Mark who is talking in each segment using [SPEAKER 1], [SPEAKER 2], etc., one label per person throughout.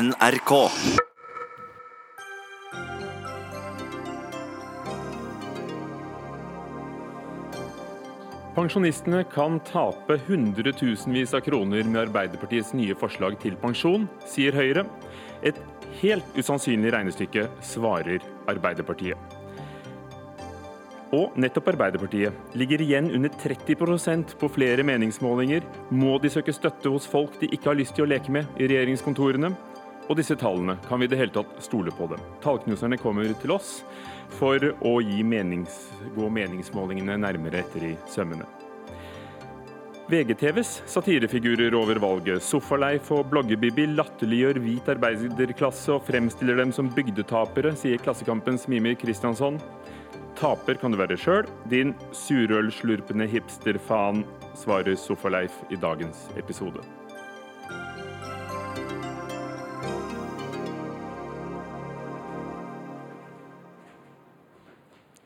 [SPEAKER 1] NRK.
[SPEAKER 2] Pensjonistene kan tape hundretusenvis av kroner med Arbeiderpartiets nye forslag til pensjon, sier Høyre. Et helt usannsynlig regnestykke, svarer Arbeiderpartiet. Og nettopp Arbeiderpartiet ligger igjen under 30% på flere meningsmålinger. Må de søke støtte hos folk de ikke har lyst til å leke med i regjeringskontorene? Og disse tallene, kan vi i det hele tatt stole på dem? Tallknuserne kommer til oss for å menings, gå meningsmålingene nærmere etter i sømmene. VGTVs satirefigurer over valget, Sofaleif og Bloggebibi, latterliggjør hvit arbeiderklasse og fremstiller dem som bygdetapere, sier Klassekampens Mimir Kristiansson. Taper kan du være sjøl, din surølslurpende hipsterfaen, svarer Sofaleif i dagens episode.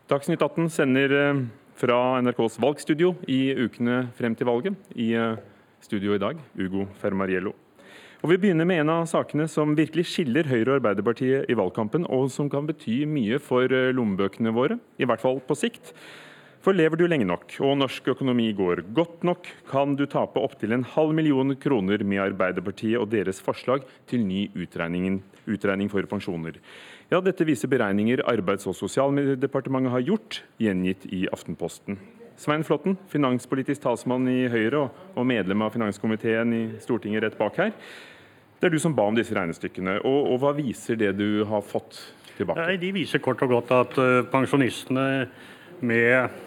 [SPEAKER 2] Dagsnytt 18 sender eh, fra NRKs valgstudio i ukene frem til valget. I eh, studio i dag, Ugo Fermariello. Og Vi begynner med en av sakene som virkelig skiller Høyre og Arbeiderpartiet i valgkampen, og som kan bety mye for eh, lommebøkene våre, i hvert fall på sikt. For lever du lenge nok og norsk økonomi går godt nok, kan du tape opptil en halv million kroner med Arbeiderpartiet og deres forslag til ny utregning for pensjoner. Ja, Dette viser beregninger Arbeids- og sosialdepartementet har gjort, gjengitt i Aftenposten. Svein Flåtten, finanspolitisk talsmann i Høyre og medlem av finanskomiteen i Stortinget rett bak her. Det er du som ba om disse regnestykkene. Og, og hva viser det du har fått tilbake?
[SPEAKER 3] Nei, de viser kort og godt at uh, pensjonistene med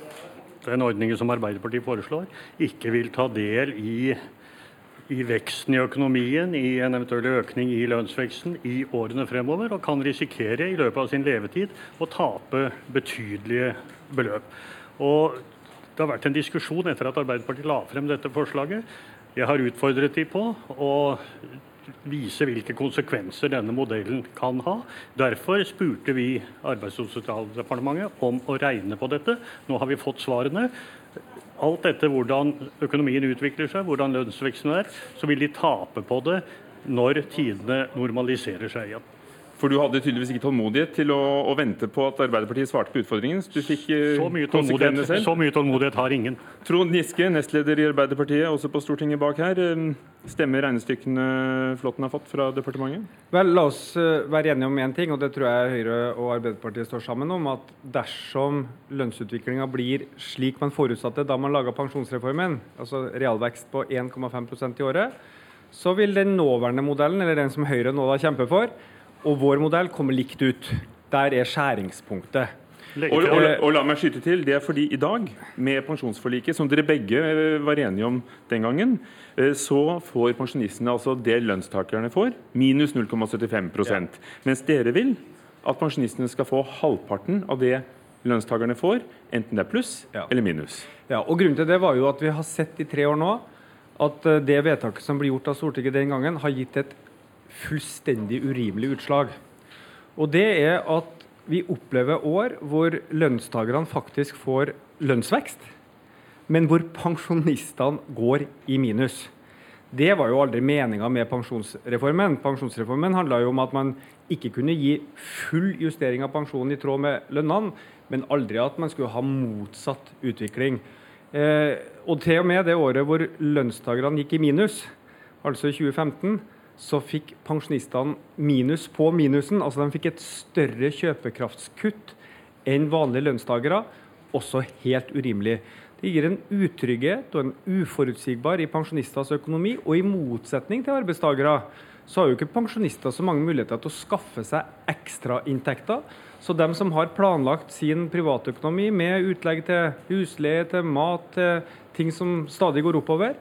[SPEAKER 3] den ordningen som Arbeiderpartiet foreslår, ikke vil ta del i i veksten i økonomien, i en eventuell økning i lønnsveksten i årene fremover, og kan risikere i løpet av sin levetid å tape betydelige beløp. Og det har vært en diskusjon etter at Arbeiderpartiet la frem dette forslaget. Jeg har utfordret de på å vise hvilke konsekvenser denne modellen kan ha. Derfor spurte vi Arbeids- og sosialdepartementet om å regne på dette. Nå har vi fått svarene alt etter hvordan økonomien utvikler seg, hvordan lønnsveksten er, så vil de tape på det når tidene normaliserer seg igjen.
[SPEAKER 2] For du hadde tydeligvis ikke tålmodighet til å, å vente på at Arbeiderpartiet svarte på utfordringen? Du fikk
[SPEAKER 3] eh, så mye, tålmodighet, så mye tålmodighet har ingen.
[SPEAKER 2] Trond Giske, nestleder i Arbeiderpartiet, også på Stortinget bak her. Eh, stemmer regnestykkene Flåtten har fått fra departementet?
[SPEAKER 4] Vel, La oss eh, være enige om én ting, og det tror jeg Høyre og Arbeiderpartiet står sammen om. At dersom lønnsutviklinga blir slik man forutsatte da man laga pensjonsreformen, altså realvekst på 1,5% i året, så vil den nåværende modellen, eller den som Høyre nå da kjemper for, og vår modell kommer likt ut. Der er skjæringspunktet.
[SPEAKER 2] Og, og, og, la meg skyte til, Det er fordi i dag, med pensjonsforliket, som dere begge eh, var enige om den gangen, eh, så får pensjonistene altså det lønnstakerne får, minus 0,75 ja. Mens dere vil at pensjonistene skal få halvparten av det lønnstakerne får, enten det er pluss ja. eller minus.
[SPEAKER 4] Ja, og Grunnen til det var jo at vi har sett i tre år nå at eh, det vedtaket som ble gjort av Stortinget den gangen, har gitt et fullstendig urimelig utslag. Og det er at vi opplever år hvor lønnstakerne faktisk får lønnsvekst, men hvor pensjonistene går i minus. Det var jo aldri meninga med pensjonsreformen. Pensjonsreformen handla om at man ikke kunne gi full justering av pensjonen i tråd med lønnene, men aldri at man skulle ha motsatt utvikling. Eh, og til og med det året hvor lønnstakerne gikk i minus, altså 2015, så fikk pensjonistene minus på minusen. Altså de fikk et større kjøpekraftskutt enn vanlige lønnstakere. Også helt urimelig. Det gir en utrygghet og en uforutsigbar i pensjonisters økonomi. Og i motsetning til arbeidstakere så har jo ikke pensjonister så mange muligheter til å skaffe seg ekstrainntekter. Så dem som har planlagt sin privatøkonomi med utlegg til husleie, til mat, til ting som stadig går oppover,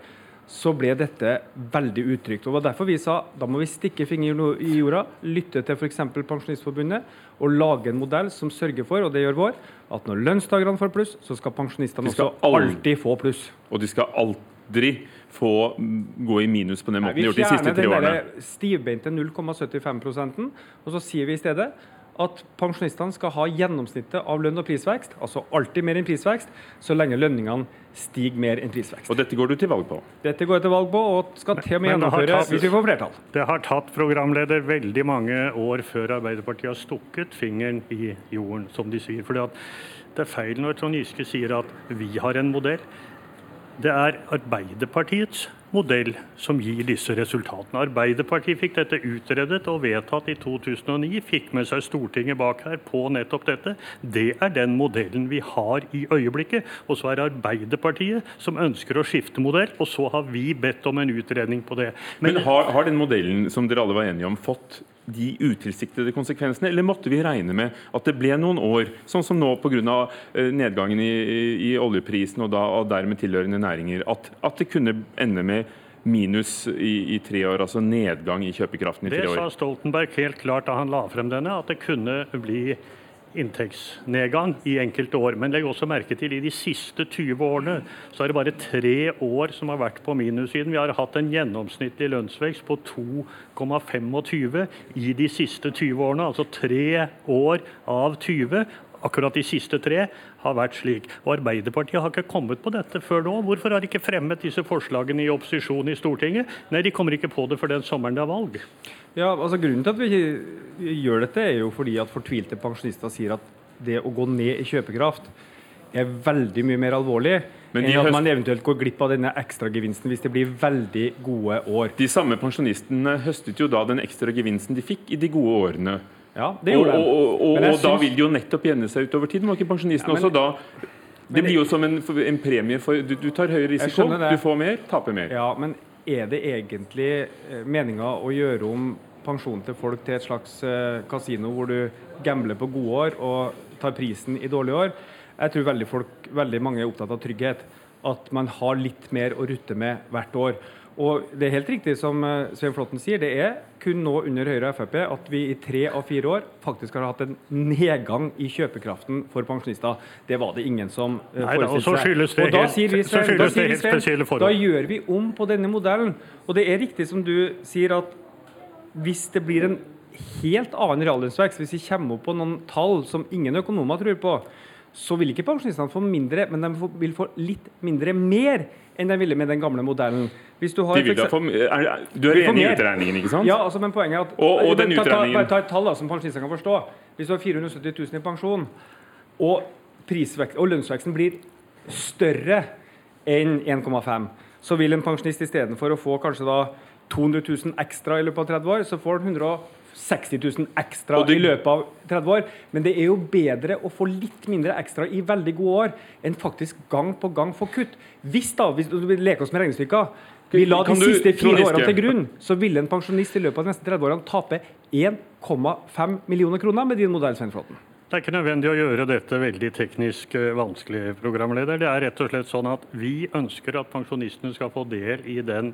[SPEAKER 4] så ble dette veldig utrygt. Og det var Derfor vi sa da må vi stikke fingeren i jorda, lytte til f.eks. Pensjonistforbundet og lage en modell som sørger for, og det gjør vår, at når lønnstakerne får pluss, så skal pensjonistene også alltid få pluss.
[SPEAKER 2] Og de skal aldri få gå i minus på den måten de har gjort de siste tre årene.
[SPEAKER 4] Vi fjerner den stivbeinte 0,75% og så sier vi i stedet at pensjonistene skal ha gjennomsnittet av lønn og prisvekst, altså alltid mer enn prisvekst, så lenge lønningene stiger mer enn prisvekst.
[SPEAKER 2] Og dette går du til valg på?
[SPEAKER 4] Dette går jeg til valg på, og skal til og med gjennomføre tatt, hvis vi får flertall.
[SPEAKER 3] Det har tatt programleder veldig mange år før Arbeiderpartiet har stukket fingeren i jorden, som de sier. For det er feil når Trond Giske sier at vi har en modell. Det er Arbeiderpartiets modell som gir disse resultatene. Arbeiderpartiet fikk dette utredet og vedtatt i 2009, fikk med seg Stortinget bak her på nettopp dette. Det er den modellen vi har i øyeblikket. Og så er Arbeiderpartiet som ønsker å skifte modell, og så har vi bedt om en utredning på det.
[SPEAKER 2] Men, Men har, har den modellen som dere alle var enige om, fått de utilsiktede konsekvensene, eller måtte vi regne med at det ble noen år, sånn som nå pga. Eh, nedgangen i, i, oljeprisen og, da, og dermed tilhørende næringer, at, at, det kunne ende med minus i, i, tre år, altså nedgang i kjøpekraften i tre år?
[SPEAKER 3] Det sa Stoltenberg helt klart da han la frem denne, at det kunne bli inntektsnedgang i enkelte år. Men legg også merke til i de siste 20 årene så er det bare tre år som har vært på minussiden. Vi har hatt en gjennomsnittlig lønnsvekst på 2,25 i de siste 20 årene. Altså tre år av 20 akkurat de siste tre har vært slik. Og Arbeiderpartiet har ikke kommet på dette før nå. Hvorfor har de ikke fremmet disse forslagene i opposisjon i Stortinget? Nei, de kommer ikke på det for den sommeren det er valg.
[SPEAKER 4] Ja, altså Grunnen til at vi ikke gjør dette, er jo fordi at fortvilte pensjonister sier at det å gå ned i kjøpekraft er veldig mye mer alvorlig enn at man eventuelt går glipp av denne ekstragevinsten hvis det blir veldig gode år.
[SPEAKER 2] De samme pensjonistene høstet jo da den ekstra gevinsten de fikk i de gode årene.
[SPEAKER 4] Ja, det gjorde
[SPEAKER 2] og, og, og, og synes... da vil det jo nettopp jevne seg utover tid. Må ikke pensjonisten ja, men... også da Det blir jo som en, en premie for du, du, tar høyere risiko, du får mer, taper mer.
[SPEAKER 4] Ja, men er det egentlig eh, meninga å gjøre om pensjonen til folk til et slags uh, kasino hvor du gambler på gode år og tar prisen i dårlige år? Jeg tror veldig, folk, veldig mange er opptatt av trygghet. At man har litt mer å rutte med hvert år. Og det er helt riktig som eh, Svein Flåtten sier, det er kun nå under Høyre og Frp at vi i tre av fire år faktisk har hatt en nedgang i kjøpekraften for pensjonister. Det var det ingen som uh,
[SPEAKER 3] forestilte seg. Og da sier vi, Svein, da, sier vi, Svein,
[SPEAKER 4] da gjør vi om på denne modellen. Og det er riktig som du sier at hvis det blir en helt annen reallønnsvekst, hvis vi kommer opp på noen tall som ingen økonomer tror på, så vil ikke pensjonistene få mindre, men de vil få litt mindre mer enn de ville med den gamle modellen.
[SPEAKER 2] Hvis du, har, få, er, du er enig i utregningen, ikke sant?
[SPEAKER 4] Ja, altså, men poenget er at
[SPEAKER 2] og, og den
[SPEAKER 4] ta, Bare ta et tall da, som pensjonistene kan forstå. Hvis du har 470 000 i pensjon, og, og lønnsveksten blir større enn 1,5, så vil en pensjonist istedenfor å få kanskje da 200 000 ekstra i løpet av 30 år, så får han 160 000 ekstra du... i løpet av 30 år. Men det er jo bedre å få litt mindre ekstra i veldig gode år enn faktisk gang på gang få kutt. Hvis da, hvis du leker oss med regnestykker, vi la de du, siste fire årene til grunn, så ville en pensjonist i løpet av de neste 30 årene tape 1,5 millioner kroner med din modell, Svein Flåten.
[SPEAKER 3] Det er ikke nødvendig å gjøre dette veldig teknisk eh, vanskelig, programleder. Det er rett og slett sånn at vi ønsker at pensjonistene skal få del i den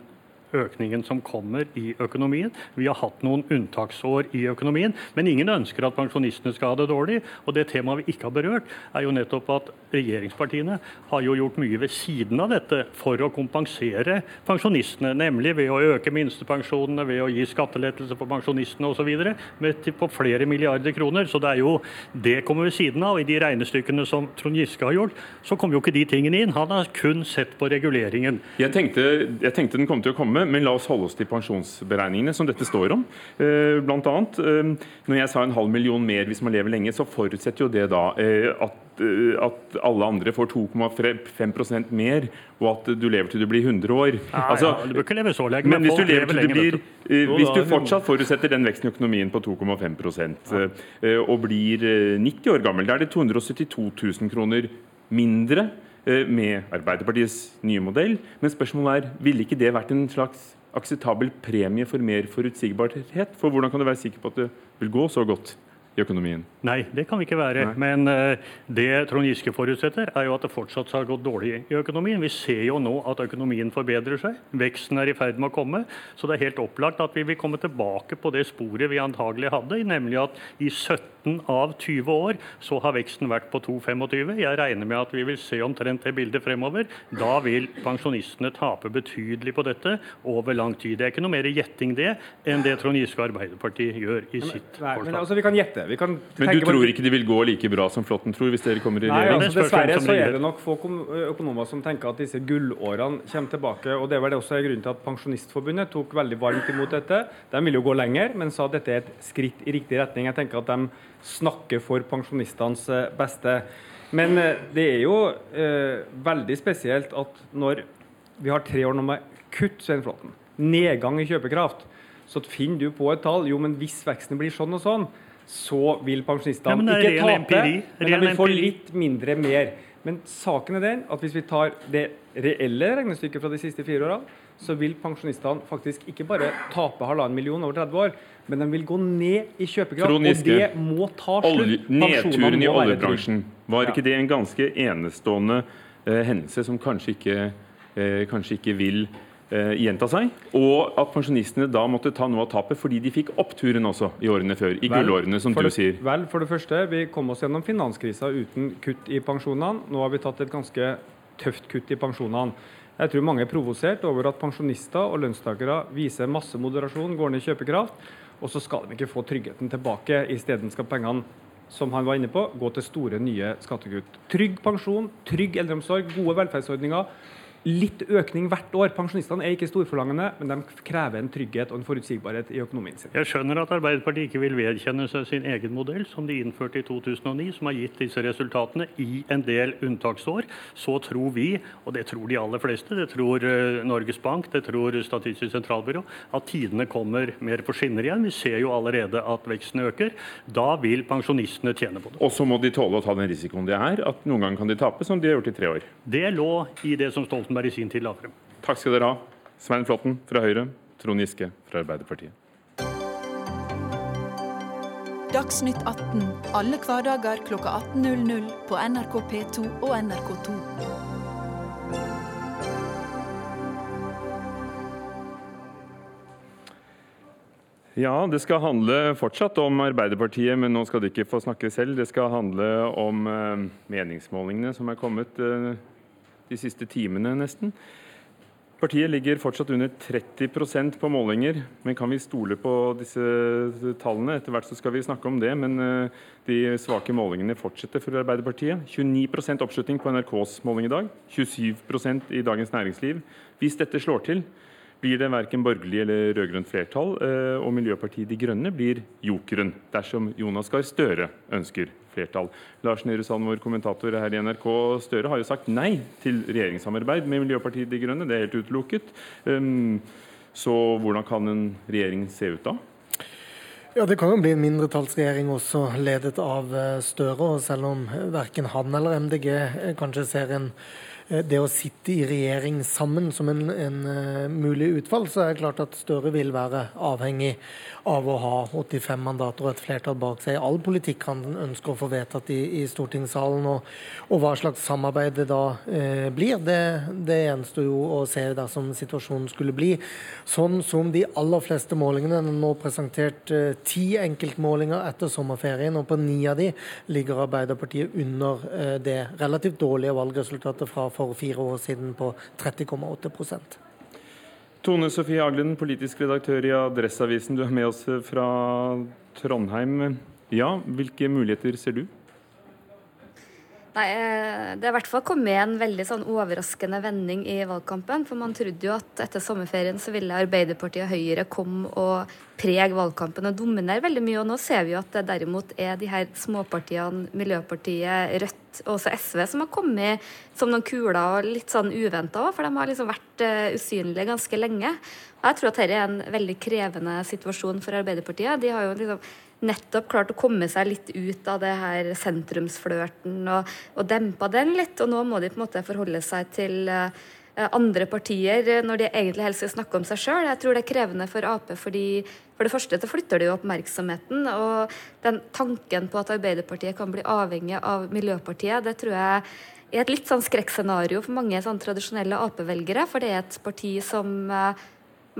[SPEAKER 3] økningen som kommer i økonomien. Vi har hatt noen unntaksår i økonomien, men ingen ønsker at pensjonistene skal ha det dårlig. Og det temaet vi ikke har berørt, er jo nettopp at regjeringspartiene har jo gjort mye ved siden av dette for å kompensere pensjonistene, nemlig ved å øke minstepensjonene, ved å gi skattelettelser for pensjonistene osv. på flere milliarder kroner. Så det er jo det kommer ved siden av. Og i de regnestykkene som Trond Giske har gjort, så kommer jo ikke de tingene inn. Han har kun sett på reguleringen.
[SPEAKER 2] Jeg tenkte, jeg tenkte den kom til å komme men la oss holde oss til pensjonsberegningene, som dette står om. Eh, blant annet, eh, når jeg sa en halv million mer hvis man lever lenge, så forutsetter jo det da eh, at at alle andre får 2,5% mer, og at du lever til du blir 100 år.
[SPEAKER 3] Nei, altså, ja, du bør ikke leve så lenge,
[SPEAKER 2] men, hvis, du lever til du blir, hvis du fortsatt forutsetter den veksten i økonomien på 2,5 ja. og blir 90 år gammel, da er det 272 000 kroner mindre med Arbeiderpartiets nye modell. Men spørsmålet er, ville ikke det vært en slags akseptabel premie for mer forutsigbarhet? For hvordan kan du være sikker på at det vil gå så godt? I økonomien?
[SPEAKER 3] Nei, det kan vi ikke være. Nei. Men uh, det Trond Giske forutsetter, er jo at det fortsatt har gått dårlig i økonomien. Vi ser jo nå at økonomien forbedrer seg. Veksten er i ferd med å komme. Så det er helt opplagt at vi vil komme tilbake på det sporet vi antagelig hadde, nemlig at i 17 av 20 år så har veksten vært på 2,25. Jeg regner med at vi vil se omtrent det bildet fremover. Da vil pensjonistene tape betydelig på dette over lang tid. Det er ikke noe mer gjetting det enn det Trond Giske og Arbeiderpartiet gjør i sitt
[SPEAKER 4] forslag. Men altså, vi kan gjette det. Vi kan
[SPEAKER 2] Men du tror ikke det vil gå like bra som Flåtten tror, hvis dere kommer i
[SPEAKER 4] Nei,
[SPEAKER 2] regjering?
[SPEAKER 4] altså, dessverre så er det nok få økonomer som tenker at disse gullårene kommer tilbake. og Det var det også grunnen til at Pensjonistforbundet tok veldig varmt imot dette. De vil jo gå lenger, men sa at dette er et skritt i riktig retning. Jeg tenker at de snakker for pensjonistenes beste. Men det er jo eh, veldig spesielt at når vi har tre år nå med kutt, Svein Flåtten, nedgang i kjøpekraft, så finner du på et tall jo, men hvis veksten blir sånn og sånn, så vil pensjonistene
[SPEAKER 3] ja,
[SPEAKER 4] ikke tape,
[SPEAKER 3] empiri.
[SPEAKER 4] men de vil få litt mindre mer. Men saken er den at hvis vi tar det reelle regnestykket fra de siste fire årene, så vil pensjonistene faktisk ikke bare tape halvannen million over 30 år, men de vil gå ned i kjøpekraft. og det må ta slutt.
[SPEAKER 2] Nedturen i oljebransjen, var ikke det en ganske enestående eh, hendelse som kanskje ikke, eh, kanskje ikke vil gjenta seg. Og at pensjonistene da måtte ta noe av tapet fordi de fikk oppturen også i årene før. I gullårene, som du
[SPEAKER 4] det,
[SPEAKER 2] sier.
[SPEAKER 4] Vel, for det første, vi kom oss gjennom finanskrisa uten kutt i pensjonene. Nå har vi tatt et ganske tøft kutt i pensjonene. Jeg tror mange er provosert over at pensjonister og lønnstakere viser masse moderasjon, går ned i kjøpekraft, og så skal de ikke få tryggheten tilbake. Isteden skal pengene som han var inne på, gå til store, nye skattekutt. Trygg pensjon, trygg eldreomsorg, gode velferdsordninger litt økning hvert år. Pensjonistene er ikke storforlangende, men de krever en trygghet og en forutsigbarhet i økonomien sin.
[SPEAKER 3] Jeg skjønner at Arbeiderpartiet ikke vil vedkjenne seg sin egen modell, som de innførte i 2009, som har gitt disse resultatene i en del unntaksår. Så tror vi, og det tror de aller fleste, det tror eh, Norges Bank, det tror Statistisk sentralbyrå, at tidene kommer mer på skinner igjen. Vi ser jo allerede at veksten øker. Da vil pensjonistene tjene på det.
[SPEAKER 2] Og så må de tåle å ta den risikoen det er at noen ganger kan de tape, som de har gjort i tre år.
[SPEAKER 3] Det lå i det som Stoltenberg Stoltenberg i sin tid la frem.
[SPEAKER 2] Takk skal dere ha. Svein Flåtten fra Høyre, Trond Giske fra Arbeiderpartiet.
[SPEAKER 1] Dagsnytt 18 alle hverdager kl 18.00 på NRK P2 og NRK2.
[SPEAKER 2] Ja, det skal handle fortsatt om Arbeiderpartiet, men nå skal de ikke få snakke selv. Det skal handle om eh, meningsmålingene som er kommet eh, de siste timene, nesten. Partiet ligger fortsatt under 30% på målinger, men kan vi stole på disse tallene? Etter hvert så skal vi snakke om det, men eh, de svake målingene fortsetter for Arbeiderpartiet. 29% oppslutning på NRKs måling i dag, 27% i Dagens Næringsliv. Hvis dette slår til, blir det verken borgerlig eller rød-grønt flertall, eh, og Miljøpartiet De Grønne blir jokeren dersom Jonas Gahr Støre ønsker flertall. Lars Nehru Sand, vår kommentator her i NRK, Støre har jo sagt nei til regjeringssamarbeid med Miljøpartiet De Grønne. Det er helt utelukket. Um, så hvordan kan en regjering se ut da?
[SPEAKER 5] Ja, Det kan jo bli en mindretallsregjering også ledet av eh, Støre. og Selv om verken han eller MDG eh, kanskje ser en Eh, det å sitte i regjering sammen som en, en uh, mulig utfall, så er det klart at Støre vil være avhengig av å ha 85 mandater og et flertall bak seg i all politikk han ønsker å få vedtatt i, i stortingssalen. Og, og, hva slags samarbeid det da uh, blir, det, det gjenstår jo å se dersom situasjonen skulle bli sånn som de aller fleste målingene. Den nå presentert uh, ti enkeltmålinger etter sommerferien, og på ni av de ligger Arbeiderpartiet under det relativt dårlige valgresultatet fra for fire år siden på 30,8%
[SPEAKER 2] Tone Sofie Aglen, politisk redaktør i Adresseavisen. Du er med oss fra Trondheim. Ja, hvilke muligheter ser du?
[SPEAKER 6] Nei, eh, Det er i hvert fall kommet en veldig sånn overraskende vending i valgkampen. For man trodde jo at etter sommerferien så ville Arbeiderpartiet og Høyre komme og prege valgkampen og dominere veldig mye. Og nå ser vi jo at det derimot er de her småpartiene, Miljøpartiet, Rødt og også SV, som har kommet som noen kuler og litt sånn uventa òg. For de har liksom vært uh, usynlige ganske lenge. Og jeg tror at dette er en veldig krevende situasjon for Arbeiderpartiet. De har jo liksom nettopp klart å komme seg litt ut av det her sentrumsflørten og, og dempa den litt. Og nå må de på en måte forholde seg til uh, andre partier når de egentlig helst skal snakke om seg sjøl. Jeg tror det er krevende for Ap, fordi for det første så flytter det jo oppmerksomheten. Og den tanken på at Arbeiderpartiet kan bli avhengig av Miljøpartiet, det tror jeg er et litt sånn skrekkscenario for mange sånn tradisjonelle Ap-velgere. For det er et parti som uh,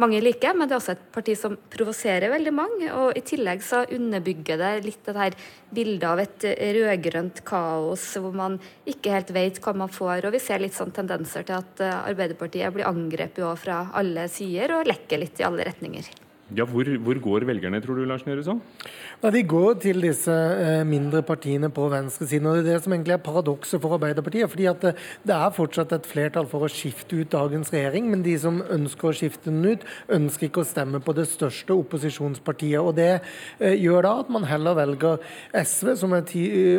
[SPEAKER 6] mange liker, men det er også et parti som provoserer veldig mange. Og i tillegg så underbygger det litt det her bildet av et rød-grønt kaos hvor man ikke helt vet hva man får. Og vi ser litt sånn tendenser til at eh, Arbeiderpartiet blir angrepet fra alle sider og lekker litt i alle retninger.
[SPEAKER 2] Ja, hvor, hvor, går velgerne, tror du, Lars Nehru?
[SPEAKER 5] Ja, de går til disse eh, mindre partiene på venstresiden. og Det er det som egentlig er paradokset for Arbeiderpartiet. fordi at det, det, er fortsatt et flertall for å skifte ut dagens regjering, men de som ønsker å skifte den ut, ønsker ikke å stemme på det største opposisjonspartiet. og Det eh, gjør da at man heller velger SV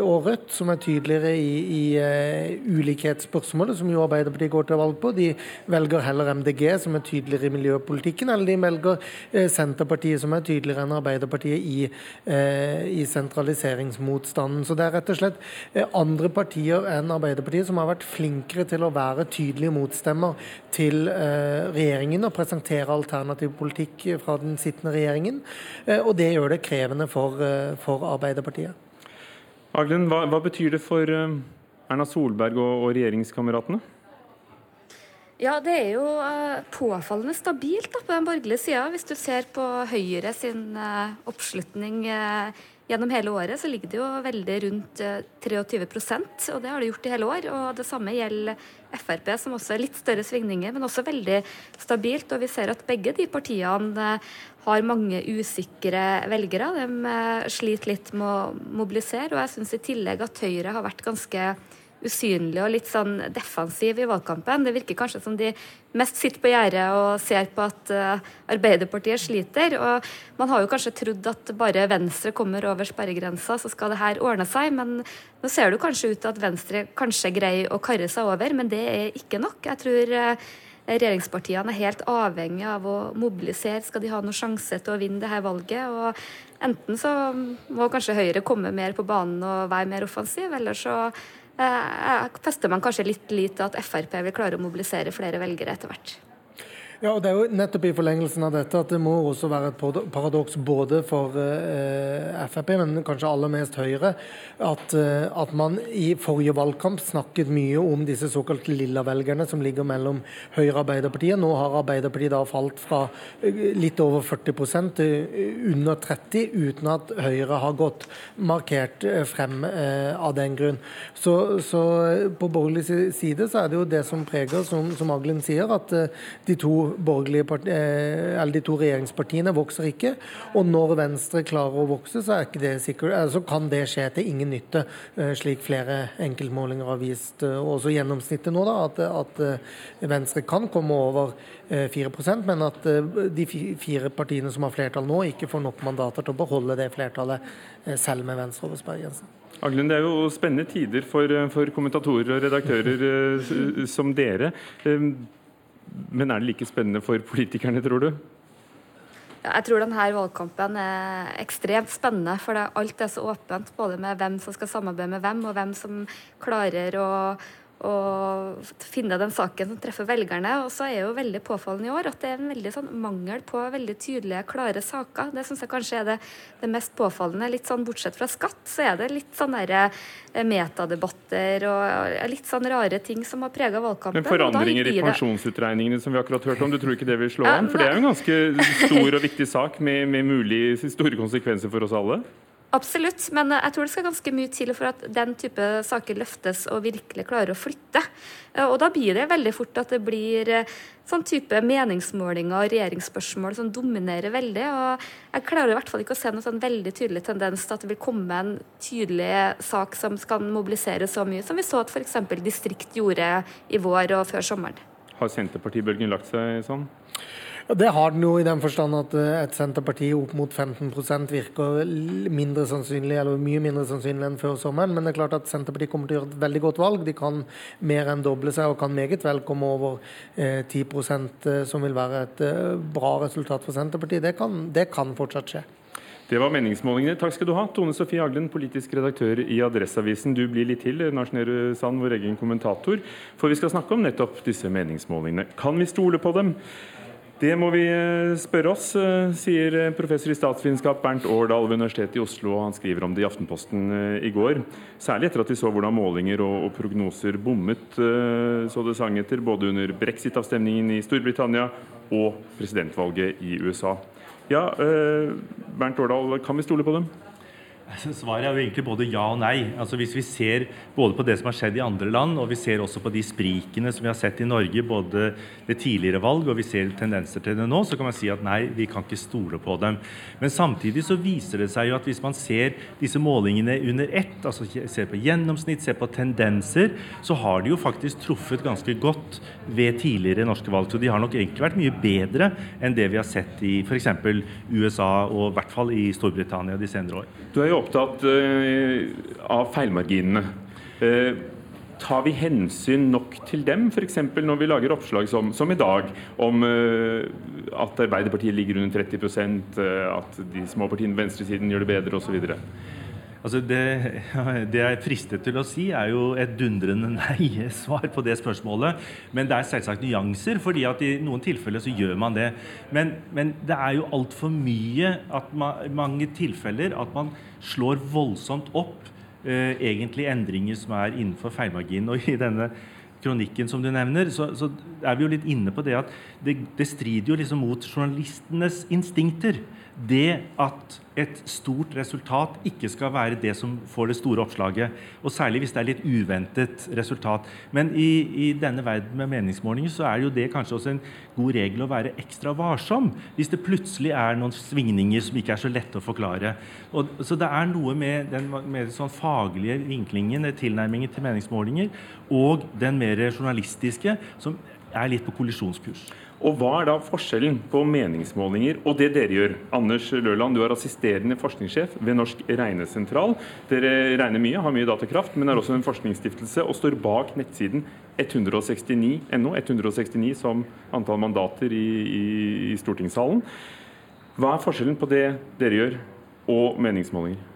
[SPEAKER 5] og Rødt, som er tydeligere i, i ulikhetsspørsmålet, som jo Arbeiderpartiet går til valg på. De velger heller MDG, som er tydeligere i miljøpolitikken, eller de velger uh, Senterpartiet, som er tydeligere enn Arbeiderpartiet i, eh, i sentraliseringsmotstanden. Så det er rett og slett eh, andre partier enn Arbeiderpartiet som har vært flinkere til å være tydelige motstemmer til eh, regjeringen og presentere alternativ politikk fra den sittende regjeringen. Og det gjør det krevende for, for Arbeiderpartiet.
[SPEAKER 2] Aglen, hva, hva, betyr det for Erna Solberg og, og regjeringskameratene?
[SPEAKER 6] Ja, det er jo uh, påfallende stabilt da, på den borgerlige sida. Hvis du ser på Høyre sin uh, oppslutning uh, gjennom hele året, så ligger det jo veldig rundt 23% og det har det gjort i hele år. Og det samme gjelder Frp, som også er litt større svingninger, men også veldig stabilt. Og vi ser at begge de partiene har mange usikre velgere. De sliter litt med å mobilisere, og jeg syns i tillegg at Høyre har vært ganske usynlig og litt sånn defensiv i valgkampen. Det virker kanskje som de mest sitter på gjerdet og ser på at uh, Arbeiderpartiet sliter. Og man har jo kanskje trodd at bare Venstre kommer over sperregrensa, så skal det her ordne seg. Men nå ser det kanskje ut til at Venstre kanskje greier å karre seg over, men det er ikke nok. Jeg tror uh, regjeringspartiene er helt avhengig av å mobilisere skal de ha noen sjanse til å vinne det her valget. og Enten så må kanskje Høyre komme mer på banen og være mer offensiv, eller så Eh, fester man kanskje litt lit til at Frp vil klare å mobilisere flere velgere etter hvert.
[SPEAKER 5] Ja, og Det er jo nettopp i forlengelsen av dette at det må også være et paradoks både for eh, Frp, men kanskje aller mest Høyre, at, eh, at, man i forrige valgkamp snakket mye om disse såkalte lilla-velgerne som ligger mellom Høyre og Arbeiderpartiet. Nå har Arbeiderpartiet da falt fra eh, litt over 40 til eh, under 30 uten at Høyre har gått markert eh, frem eh, av den grunn. Så, så på borgerlig side så er det jo det som preger, som, som Aglin sier, at de to part, eh, eller de to regjeringspartiene vokser ikke. Og når Venstre klarer å vokse, så, det sikkert, så kan det skje til ingen nytte, eh, slik flere enkeltmålinger har vist. Og også gjennomsnittet nå, da, at, at Venstre kan komme over 4% men at de fire partiene som har flertall nå, ikke får nok mandater til å beholde det flertallet, selv med Venstre over sperregrensen.
[SPEAKER 2] Aglund, Det er jo spennende tider for, for kommentatorer og redaktører som dere. Men er det like spennende for politikerne, tror du?
[SPEAKER 6] Jeg tror denne valgkampen er ekstremt spennende, for alt er så åpent. Både med hvem som skal samarbeide med hvem, og hvem som klarer å og finne den saken som treffer velgerne. Og så er jo veldig påfallende i år at det er en veldig sånn mangel på veldig tydelige, klare saker. Det syns jeg kanskje er det, det, mest påfallende. Litt sånn bortsett fra skatt, så er det litt sånn derre eh, metadebatter og litt sånn rare ting som har prega valgkampen.
[SPEAKER 2] Men forandringer i pensjonsutregningene som vi akkurat hørte om, du tror ikke det vil slå an? For det er jo en ganske stor og viktig sak med, med mulig store konsekvenser for oss alle?
[SPEAKER 6] Absolutt, men jeg tror det skal ganske mye til for at den type saker løftes og virkelig klarer å flytte. Eh, og da blir det veldig fort at det blir eh, sånn type meningsmålinger og regjeringsspørsmål som dominerer veldig. Og jeg klarer i hvert fall ikke å se noen sånn veldig tydelig tendens til at det vil komme en tydelig sak som skal mobilisere så mye som vi så at f.eks. Distrikt gjorde i vår og før sommeren.
[SPEAKER 2] Har Senterpartibølgen lagt seg sånn?
[SPEAKER 5] Ja, Det har den jo i den forstand at eh, et Senterparti opp mot 15% virker mindre sannsynlig, eller mye mindre sannsynlig enn før sommeren. Men det er klart at Senterpartiet kommer til å gjøre et veldig godt valg. De kan mer enn doble seg og kan meget vel komme over eh, 10 eh, som vil være et eh, bra resultat for Senterpartiet. Det kan, det kan fortsatt skje.
[SPEAKER 2] Det var meningsmålingene. Takk skal du ha, Tone Sofie Aglen, politisk redaktør i Adresseavisen. Du blir litt til, Lars Sand, vår egen kommentator, for vi skal snakke om nettopp disse meningsmålingene. Kan vi stole på dem? Det må vi eh, spørre oss, eh, sier eh, professor i statsvitenskap Bernt Årdal ved Universitetet i Oslo. Han skriver om det i Aftenposten i går. Særlig etter at de så hvordan målinger og, prognoser bommet så det sang etter, både under brexit-avstemningen i Storbritannia og presidentvalget i USA. Ja, Bernt Årdal, kan vi stole på dem?
[SPEAKER 7] Svaret er jo egentlig både ja og nei. Altså Hvis vi ser både på det som har skjedd i andre land, og vi ser også på de sprikene som vi har sett i Norge, både ved tidligere valg og vi ser tendenser til det nå, så kan man si at nei, vi kan ikke stole på dem. Men samtidig så viser det seg jo at hvis man ser disse målingene under ett, altså ser på gjennomsnitt, ser på tendenser, så har de jo faktisk truffet ganske godt ved tidligere norske valg. Så de har nok egentlig vært mye bedre enn det vi har sett i f.eks. USA og i hvert fall i Storbritannia de senere år.
[SPEAKER 2] Du er jo opptatt uh, av feilmarginene. Uh, tar vi hensyn nok til dem, f.eks. når vi lager oppslag som, som i dag, om uh, at Arbeiderpartiet ligger under 30% at de små partiene på venstresiden gjør det bedre osv.?
[SPEAKER 7] Altså det, det, jeg er fristet til å si, er jo et dundrende nei-svar på det spørsmålet. Men det er selvsagt nyanser, fordi at i noen tilfeller så gjør man det. Men, men det er jo altfor mye at man, mange tilfeller at man slår voldsomt opp eh, egentlig endringer som er innenfor feilmarginen. Og i denne kronikken som du nevner, så, så, er vi jo litt inne på det at det, det strider jo liksom mot journalistenes instinkter det at et stort resultat ikke skal være det som får det store oppslaget. Og særlig hvis det er litt uventet resultat. Men i, i denne verden med meningsmålinger så er jo det kanskje også en god regel å være ekstra varsom hvis det plutselig er noen svingninger som ikke er så lette å forklare. Og, så det er noe med den mer sånn faglige vinklingen, tilnærmingen til meningsmålinger, og den mer journalistiske, som er litt på kollisjonskurs.
[SPEAKER 2] Og Hva er da forskjellen på meningsmålinger og det dere gjør? Anders Løland, du er assisterende forskningssjef ved Norsk regnesentral. Dere regner mye, har mye datakraft, men er også en forskningsstiftelse og står bak nettsiden 169.no, 169 som antall mandater i, i, i stortingssalen. Hva er forskjellen på det dere gjør og meningsmålinger?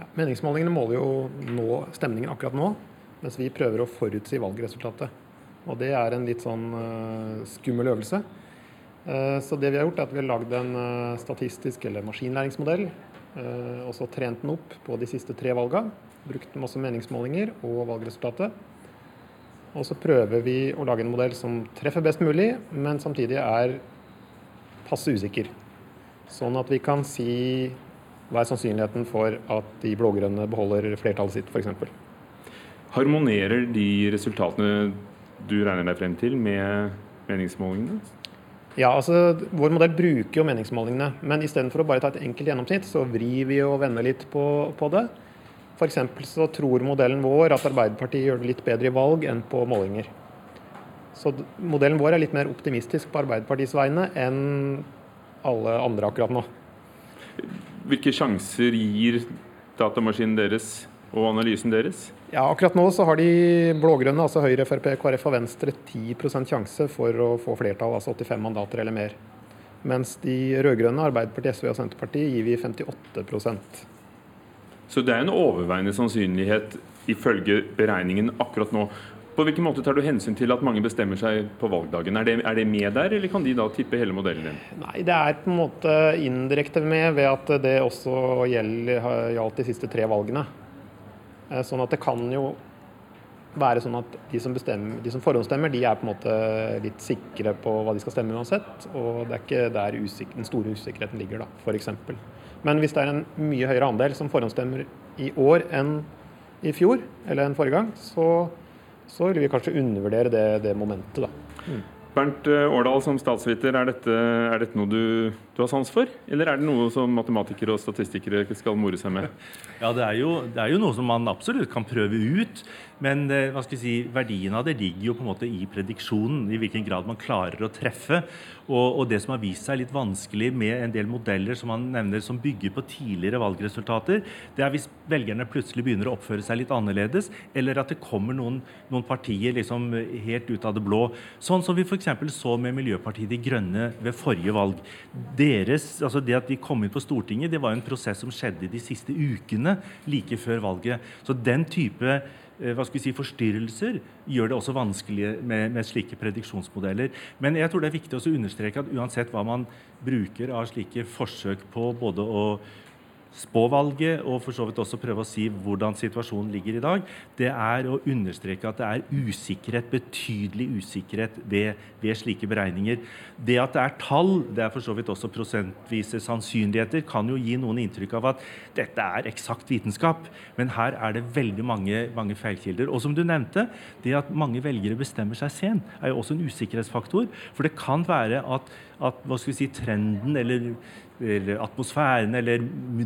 [SPEAKER 8] Ja, meningsmålingene måler jo nå stemningen akkurat nå, mens vi prøver å forutsi valgresultatet. Og det er en litt sånn uh, skummel øvelse. Uh, så det vi har gjort, er at vi har lagd en uh, statistisk eller maskinlæringsmodell. og så trent den opp på de siste tre valga. Brukt masse meningsmålinger og valgresultatet. Og så prøver vi å lage en modell som treffer best mulig, men samtidig er passe usikker. Sånn at vi kan si hva er sannsynligheten for at de blå-grønne beholder flertallet sitt, f.eks.
[SPEAKER 2] Harmonerer de resultatene du regner deg frem til med meningsmålingene?
[SPEAKER 8] Ja, altså Vår modell bruker jo meningsmålingene, men istedenfor å bare ta et enkelt gjennomsnitt, så vrir vi og vender litt på, på det. F.eks. så tror modellen vår at Arbeiderpartiet gjør det litt bedre i valg enn på målinger. Så modellen vår er litt mer optimistisk på Arbeiderpartiets vegne enn alle andre akkurat nå.
[SPEAKER 2] Hvilke sjanser gir datamaskinen deres og analysen deres?
[SPEAKER 8] Ja, Akkurat nå så har de blå-grønne, altså Høyre, Frp, KrF og Venstre 10% sjanse for å få flertall, altså 85 mandater eller mer. Mens de rød-grønne, Arbeiderpartiet, SV og Senterpartiet, gir vi 58%
[SPEAKER 2] Så det er en overveiende sannsynlighet ifølge beregningen akkurat nå. På hvilken måte tar du hensyn til at mange bestemmer seg på valgdagen? Er det, er det, med der, eller kan de da tippe hele modellen din?
[SPEAKER 8] Nei, Det er på en måte indirekte med ved at det også gjaldt de siste tre valgene. Eh, sånn at det kan jo være sånn at de som, de som forhåndsstemmer, de er på en måte litt sikre på hva de skal stemme uansett. Og det er ikke der den store usikkerheten ligger, da, f.eks. Men hvis det er en mye høyere andel som forhåndsstemmer i år enn i fjor, eller enn forrige gang, så, så vil vi kanskje undervurdere det, det momentet, da. Mm.
[SPEAKER 2] Bernt eh, Årdal, som statsviter, er dette, er dette noe du, du, har sans for? Eller er det noe som matematikere og statistikere skal more seg med?
[SPEAKER 7] Ja, det er, jo, det er jo noe som man absolutt kan prøve ut. Men eh, hva skal jeg si, verdien av det ligger jo på en måte i prediksjonen. I hvilken grad man klarer å treffe. Og, og, det som har vist seg litt vanskelig med en del modeller som man nevner som bygger på tidligere valgresultater, det er hvis velgerne plutselig begynner å oppføre seg litt annerledes, eller at det kommer noen, noen partier liksom helt ut av det blå. Sånn som vi f.eks. så med Miljøpartiet De Grønne ved forrige valg. Deres, altså Det at de kom inn på Stortinget, det var en prosess som skjedde de siste ukene like før valget. Så den type hva skal vi si, forstyrrelser gjør det også vanskelig med, med, slike prediksjonsmodeller. Men jeg tror det er viktig å understreke at uansett hva man bruker av slike forsøk på både å spå valget og for så vidt også prøve å si hvordan situasjonen ligger i dag, det er å understreke at det er usikkerhet, betydelig usikkerhet ved, ved slike beregninger. Det at det er tall, det er for så vidt også prosentvise sannsynligheter, kan jo gi noen inntrykk av at dette er eksakt vitenskap. Men her er det veldig mange, mange feilkilder. Og som du nevnte, det at mange velgere bestemmer seg sent, er jo også en usikkerhetsfaktor. For det kan være at, at hva skal vi si, trenden eller eller atmosfæren, eller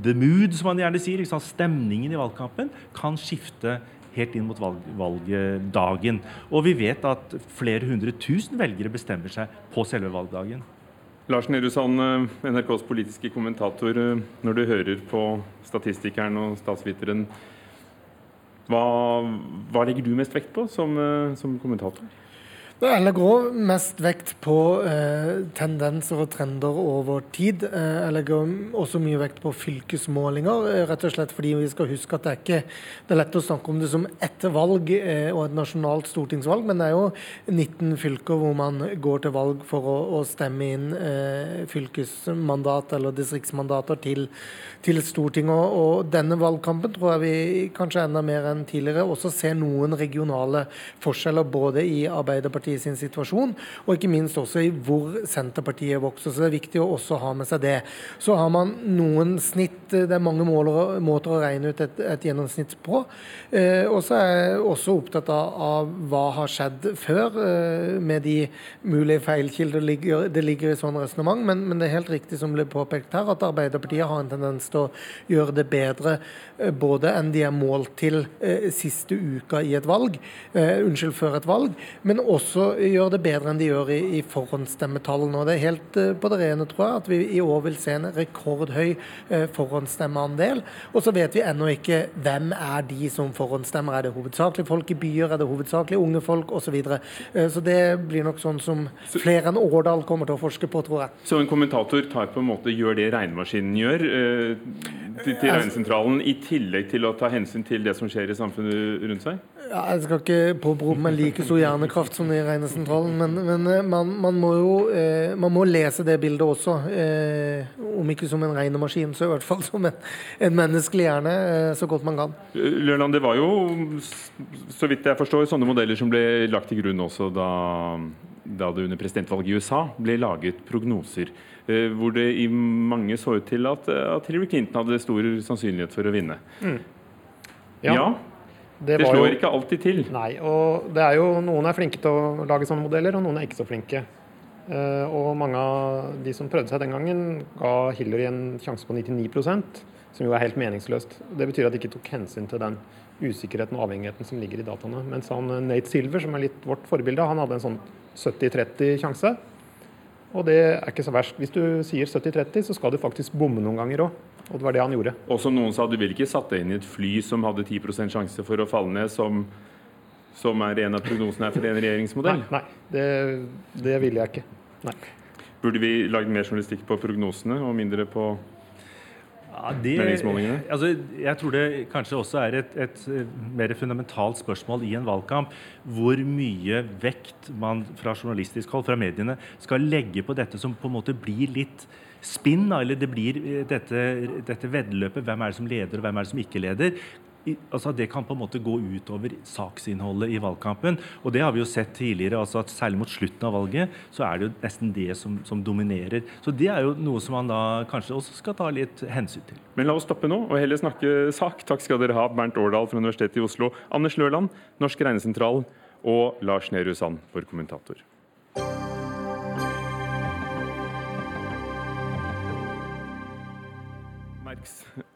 [SPEAKER 7] the mood, som man gjerne sier. Liksom, stemningen i valgkampen kan skifte helt inn mot valg, valgdagen. Og vi vet at flere hundre tusen velgere bestemmer seg på selve valgdagen.
[SPEAKER 2] Lars Nehru Sand, eh, NRKs politiske kommentator. Eh, når du hører på statistikeren og statsviteren, hva, hva legger du mest vekt på som, eh, som kommentator?
[SPEAKER 5] Òg mest vekt på eh, tendenser og trender over tid. Eh, jeg legger også mye vekt på fylkesmålinger, eh, rett og slett fordi vi skal huske at det er ikke det er lett å snakke om det som ett valg eh, og et nasjonalt stortingsvalg, men det er jo 19 fylker hvor man går til valg for å, å stemme inn eh, fylkesmandat eller distriktsmandater til, til Stortinget. Og, og denne valgkampen tror jeg vi kanskje enda mer enn tidligere også ser noen regionale forskjeller både i Arbeiderpartiet Senterpartiet sin situasjon, og ikke minst også i hvor Senterpartiet vokser. Så det er viktig å også ha med seg det. Så har man noen snitt, det er mange måler, måter å regne ut et, et gjennomsnitt på. Eh, og så er jeg også opptatt av, av hva har skjedd før, eh, med de mulige feilkilder ligger, det ligger i sånn resonnement. Men, men, det er helt riktig som ble påpekt her, at Arbeiderpartiet har en tendens til å gjøre det bedre eh, både enn de er målt til eh, siste uka i et valg, eh, unnskyld, før et valg, men også også gjør det bedre enn de gjør i, i forhåndsstemmetallene. Og det er helt uh, på det rene, tror jeg, at vi i år vil se en rekordhøy uh, forhåndsstemmeandel. Og så vet vi ennå ikke hvem er de som forhåndsstemmer. Er det hovedsakelig folk i byer, er det hovedsakelig unge folk osv. Så, videre. uh, så det blir nok sånn som flere enn Årdal kommer til å forske på, tror jeg.
[SPEAKER 2] Så en kommentator tar på en måte, gjør det regnemaskinen gjør til, til regnesentralen, i tillegg til å ta hensyn til det som skjer i samfunnet rundt seg?
[SPEAKER 5] Ja, jeg skal ikke påberope meg like stor hjernekraft som de regnesentralen, men, men eh, man, man, må jo eh, man må lese det bildet også. Eh, om ikke som en regnemaskin, så i hvert fall som en, en menneskelig hjerne, eh, så godt man kan.
[SPEAKER 2] Lørland, det var jo, så vidt jeg forstår, sånne modeller som ble lagt til grunn også da, da det under presidentvalget i USA ble laget prognoser. Eh, hvor det i mange så ut til at, at Hillary Clinton hadde stor sannsynlighet for å vinne. Mm.
[SPEAKER 8] ja. ja.
[SPEAKER 2] Det, det slår jo, ikke alltid til.
[SPEAKER 8] Nei, og det er jo noen er flinke til å lage sånne modeller, og noen er ikke så flinke. Uh, og mange av de som prøvde seg den gangen, ga Hillary en sjanse på 99% som jo er helt meningsløst. Det betyr at de ikke tok hensyn til den usikkerheten og avhengigheten som ligger i dataene. Mens han eh, Nate Silver, som er litt vårt forbilde, han hadde en sånn 70-30 sjanse. Og det er ikke så verst. Hvis du sier 70-30, så skal du faktisk bomme noen ganger òg. Og det var det han gjorde.
[SPEAKER 2] Og som noen sa, du ville ikke satt deg inn i et fly som hadde 10% sjanse for å falle ned, som, som er en av prognosene for en regjeringsmodell?
[SPEAKER 8] Nei, nei det, det ville jeg ikke. Nei.
[SPEAKER 2] Burde vi lagd mer journalistikk på prognosene og mindre på
[SPEAKER 7] ja, det, meningsmålingene? Altså, jeg tror det kanskje også er et, et, mer fundamentalt spørsmål i en valgkamp. Hvor mye vekt man fra journalistisk hold, fra mediene, skal legge på dette som på en måte blir litt spinn, eller det blir eh, dette, dette veddeløpet. Hvem er det som leder, og hvem er det som ikke leder? Altså Det kan på en måte gå utover saksinnholdet i valgkampen. Og det har vi jo sett tidligere. altså at Særlig mot slutten av valget så er det jo nesten det som, som dominerer. Så det er jo noe som man da kanskje også skal ta litt hensyn til.
[SPEAKER 2] Men la oss stoppe nå og heller snakke sak. Takk skal dere ha, Bernt Årdal fra Universitetet i Oslo, Anders Lørland, Norsk regnesentral og Lars Nehru Sand for kommentator.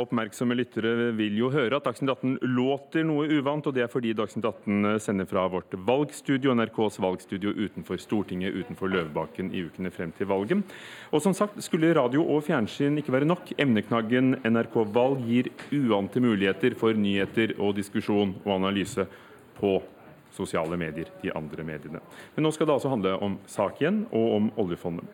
[SPEAKER 2] Oppmerksomme lyttere vil jo høre at Dagsnytt 18 låter noe uvant, og det er fordi Dagsnytt 18 sender fra vårt valgstudio, NRKs valgstudio utenfor Stortinget, utenfor Løvebakken i ukene frem til valget. Og som sagt, skulle radio og fjernsyn ikke være nok, emneknaggen NRK Valg gir uante muligheter for nyheter og diskusjon og analyse på sosiale medier, de andre mediene. Men nå skal det altså handle om saken og om oljefondet.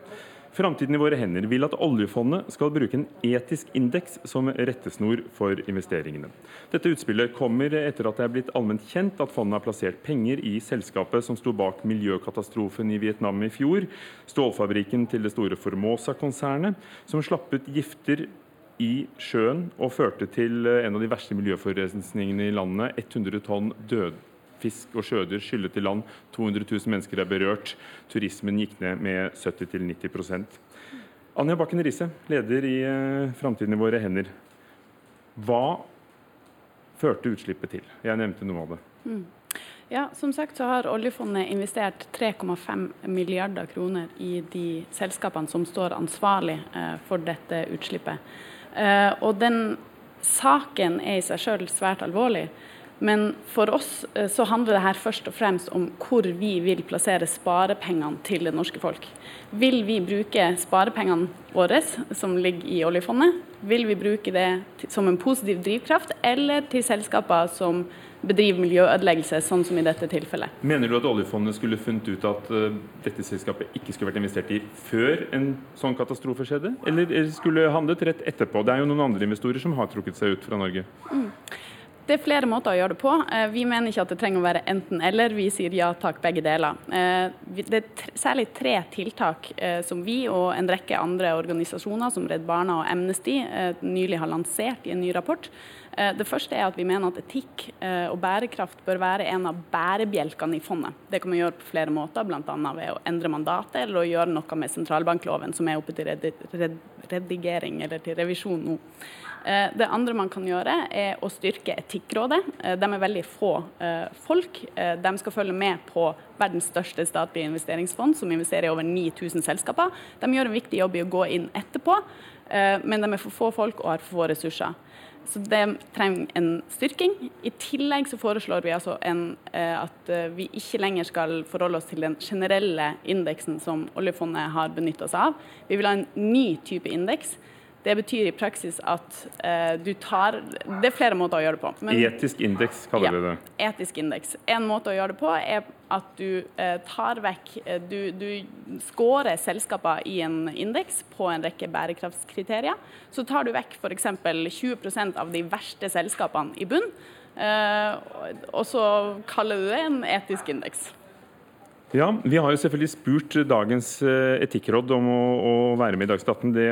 [SPEAKER 2] Framtiden i våre hender vil at oljefondet skal bruke en etisk indeks som rettesnor for investeringene. Dette utspillet kommer etter at det er blitt allment kjent at fondet har plassert penger i selskapet som sto bak miljøkatastrofen i Vietnam i fjor, stålfabrikken til det store Formosa-konsernet, som slapp ut gifter i sjøen og førte til en av de verste miljøforurensningene i landet. 100 tonn dødfisk og sjødyr skyllet i land. 200 000 mennesker er berørt. Turismen gikk ned med 70-90% Anja Bakken Riise, leder i uh, Framtiden i våre hender. Hva førte utslippet til? Jeg nevnte noe av det. Mm.
[SPEAKER 9] Ja, Som sagt så har oljefondet investert 3,5 milliarder kroner i de selskapene som står ansvarlig eh, for dette utslippet. Eh, og den saken er i seg selv svært alvorlig. Men for oss eh, så handler det her først og fremst om hvor vi vil plassere sparepengene til det norske folk. Vil vi bruke sparepengene våre som ligger i oljefondet, vil vi bruke det som en positiv drivkraft, eller til selskaper som bedriver miljøødeleggelse, sånn som i dette tilfellet.
[SPEAKER 2] Mener du at oljefondet skulle funnet ut at uh, dette selskapet ikke skulle vært investert i før en sånn katastrofe skjedde, eller skulle handlet rett etterpå? Det er jo noen andre investorer som har trukket seg ut fra Norge. Mm.
[SPEAKER 9] Det er flere måter å gjøre det på. Eh, vi mener ikke at det trenger å være enten-eller. Vi sier ja takk, begge deler. Eh, det er særlig tre tiltak som vi og en rekke andre organisasjoner, som Redd Barna og Amnesty, nylig har lansert i en ny rapport. Eh, det første er at vi mener at etikk eh, og bærekraft bør være en av bærebjelkene i fondet. Det kan man gjøre på flere måter, bl.a. ved å endre mandatet eller å gjøre noe med sentralbankloven, som er oppe til redigering eller til revisjon nå. Eh, det andre man kan gjøre, er å styrke Etikkrådet. De er veldig få folk. De skal følge med på verdens største statlige investeringsfond, som investerer i over 9000 selskaper. De gjør en viktig jobb i å gå inn etterpå, men de er for få folk og har for få ressurser. Så det trenger en styrking. I tillegg så foreslår vi altså en, eh, at eh, vi ikke lenger skal forholde oss til den generelle indeksen som oljefondet har benytta seg av. Vi vil ha en ny type indeks. Det betyr i praksis at uh, du tar Det er flere måter å gjøre det på.
[SPEAKER 2] Men, etisk indeks kaller ja, vi det.
[SPEAKER 9] Etisk indeks. En måte å gjøre det på er at du uh, tar vekk uh, Du, du scorer selskaper i en indeks på en rekke bærekraftskriterier. Så tar du vekk f.eks. 20% av de verste selskapene i bunn, og så kaller du det en etisk indeks.
[SPEAKER 2] Ja, Vi har jo selvfølgelig spurt dagens eh, etikkråd om å, å være med i Dagsnytt 18. Det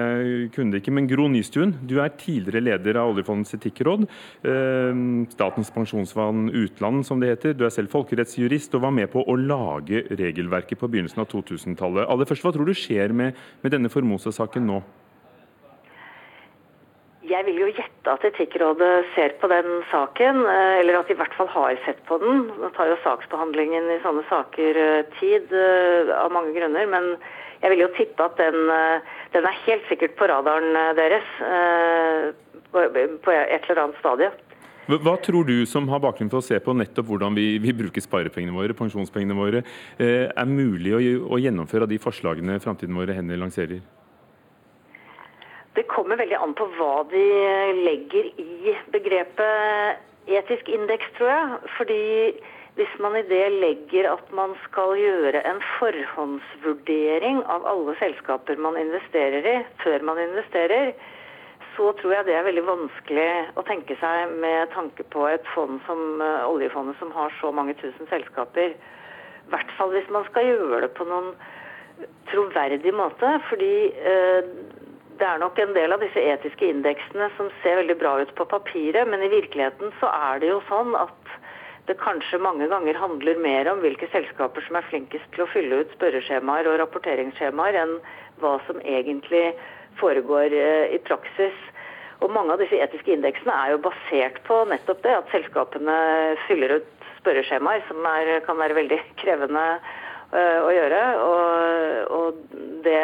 [SPEAKER 2] kunne de ikke. Men Gro Nystuen, du er tidligere leder av oljefondets etikkråd. Eh, Statens pensjonsfond utland, som det heter. Du er selv folkerettsjurist og var med på å lage regelverket på begynnelsen av 2000-tallet. Aller først, Hva tror du skjer med, med denne Formosa-saken nå?
[SPEAKER 10] Jeg vil jo gjette at Etikkrådet ser på den saken, eh, eller at de i hvert fall har sett på den. Nå tar jo saksbehandlingen i sånne saker eh, tid, eh, av mange grunner. Men jeg vil jo tippe at den, den er helt sikkert på radaren deres på et eller annet stadie.
[SPEAKER 2] Hva tror du, som har bakgrunn for å se på nettopp hvordan vi, vi bruker sparepengene våre, pensjonspengene våre, er mulig å, å gjennomføre av de forslagene Framtiden våre hender lanserer?
[SPEAKER 10] Det kommer veldig an på hva de legger i begrepet etisk indeks, tror jeg. Fordi hvis man i det legger at man skal gjøre en forhåndsvurdering av alle selskaper man investerer i, før man investerer, så tror jeg det er veldig vanskelig å tenke seg med tanke på et fond som uh, oljefondet, som har så mange tusen selskaper. I hvert fall hvis man skal gjøre det på noen troverdig måte. Fordi uh, det er nok en del av disse etiske indeksene som ser veldig bra ut på papiret, men i virkeligheten så er det jo sånn at det kanskje mange ganger handler mer om hvilke selskaper som er flinkest til å fylle ut spørreskjemaer og rapporteringsskjemaer, enn hva som egentlig foregår eh, i praksis. Og Mange av disse etiske indeksene er jo basert på nettopp det, at selskapene fyller ut spørreskjemaer som er, kan være veldig krevende uh, å gjøre. Og, og det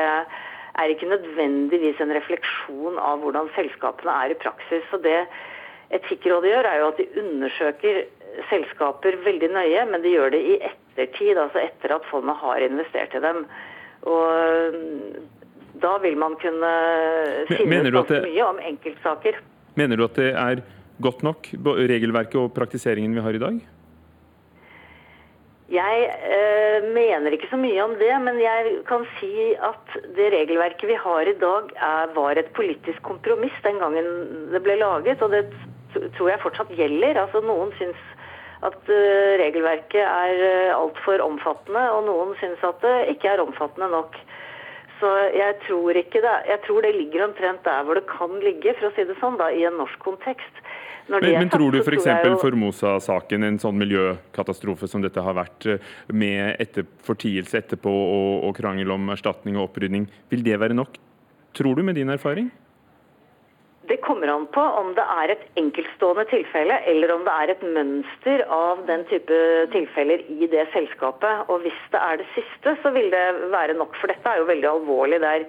[SPEAKER 10] er ikke nødvendigvis en refleksjon av hvordan selskapene er i praksis. Så det Etikkrådet gjør, er jo at de undersøker selskaper veldig nøye, men de gjør det i ettertid, altså etter at fondet har investert i dem. Og da vil man kunne finne ut ganske mye om enkeltsaker.
[SPEAKER 2] Mener du at det er godt nok, regelverket og praktiseringen vi har i dag?
[SPEAKER 10] Jeg eh, mener ikke så mye om det, men jeg kan si at det regelverket vi har i dag er, var et politisk kompromiss den gangen det ble laget, og det tror jeg fortsatt gjelder. Altså Noen syns at uh, regelverket er uh, altfor omfattende, og noen syns at det ikke er omfattende nok. Så jeg tror det. Jeg tror det ligger omtrent der hvor det kan ligge, for å si det sånn, da, i en norsk kontekst.
[SPEAKER 2] Men, men, tror du f.eks. For Formosa-saken, en sånn miljøkatastrofe som dette har vært, eh, med etter, fortielse etterpå og, og krangel om erstatning og opprydning, vil det være nok? Tror du med din erfaring?
[SPEAKER 10] Det kommer an på om det er et enkeltstående tilfelle, eller om det er et mønster av den type tilfeller i det selskapet. Og Hvis det er det siste, så vil det være nok. For dette er jo veldig alvorlig. Det er,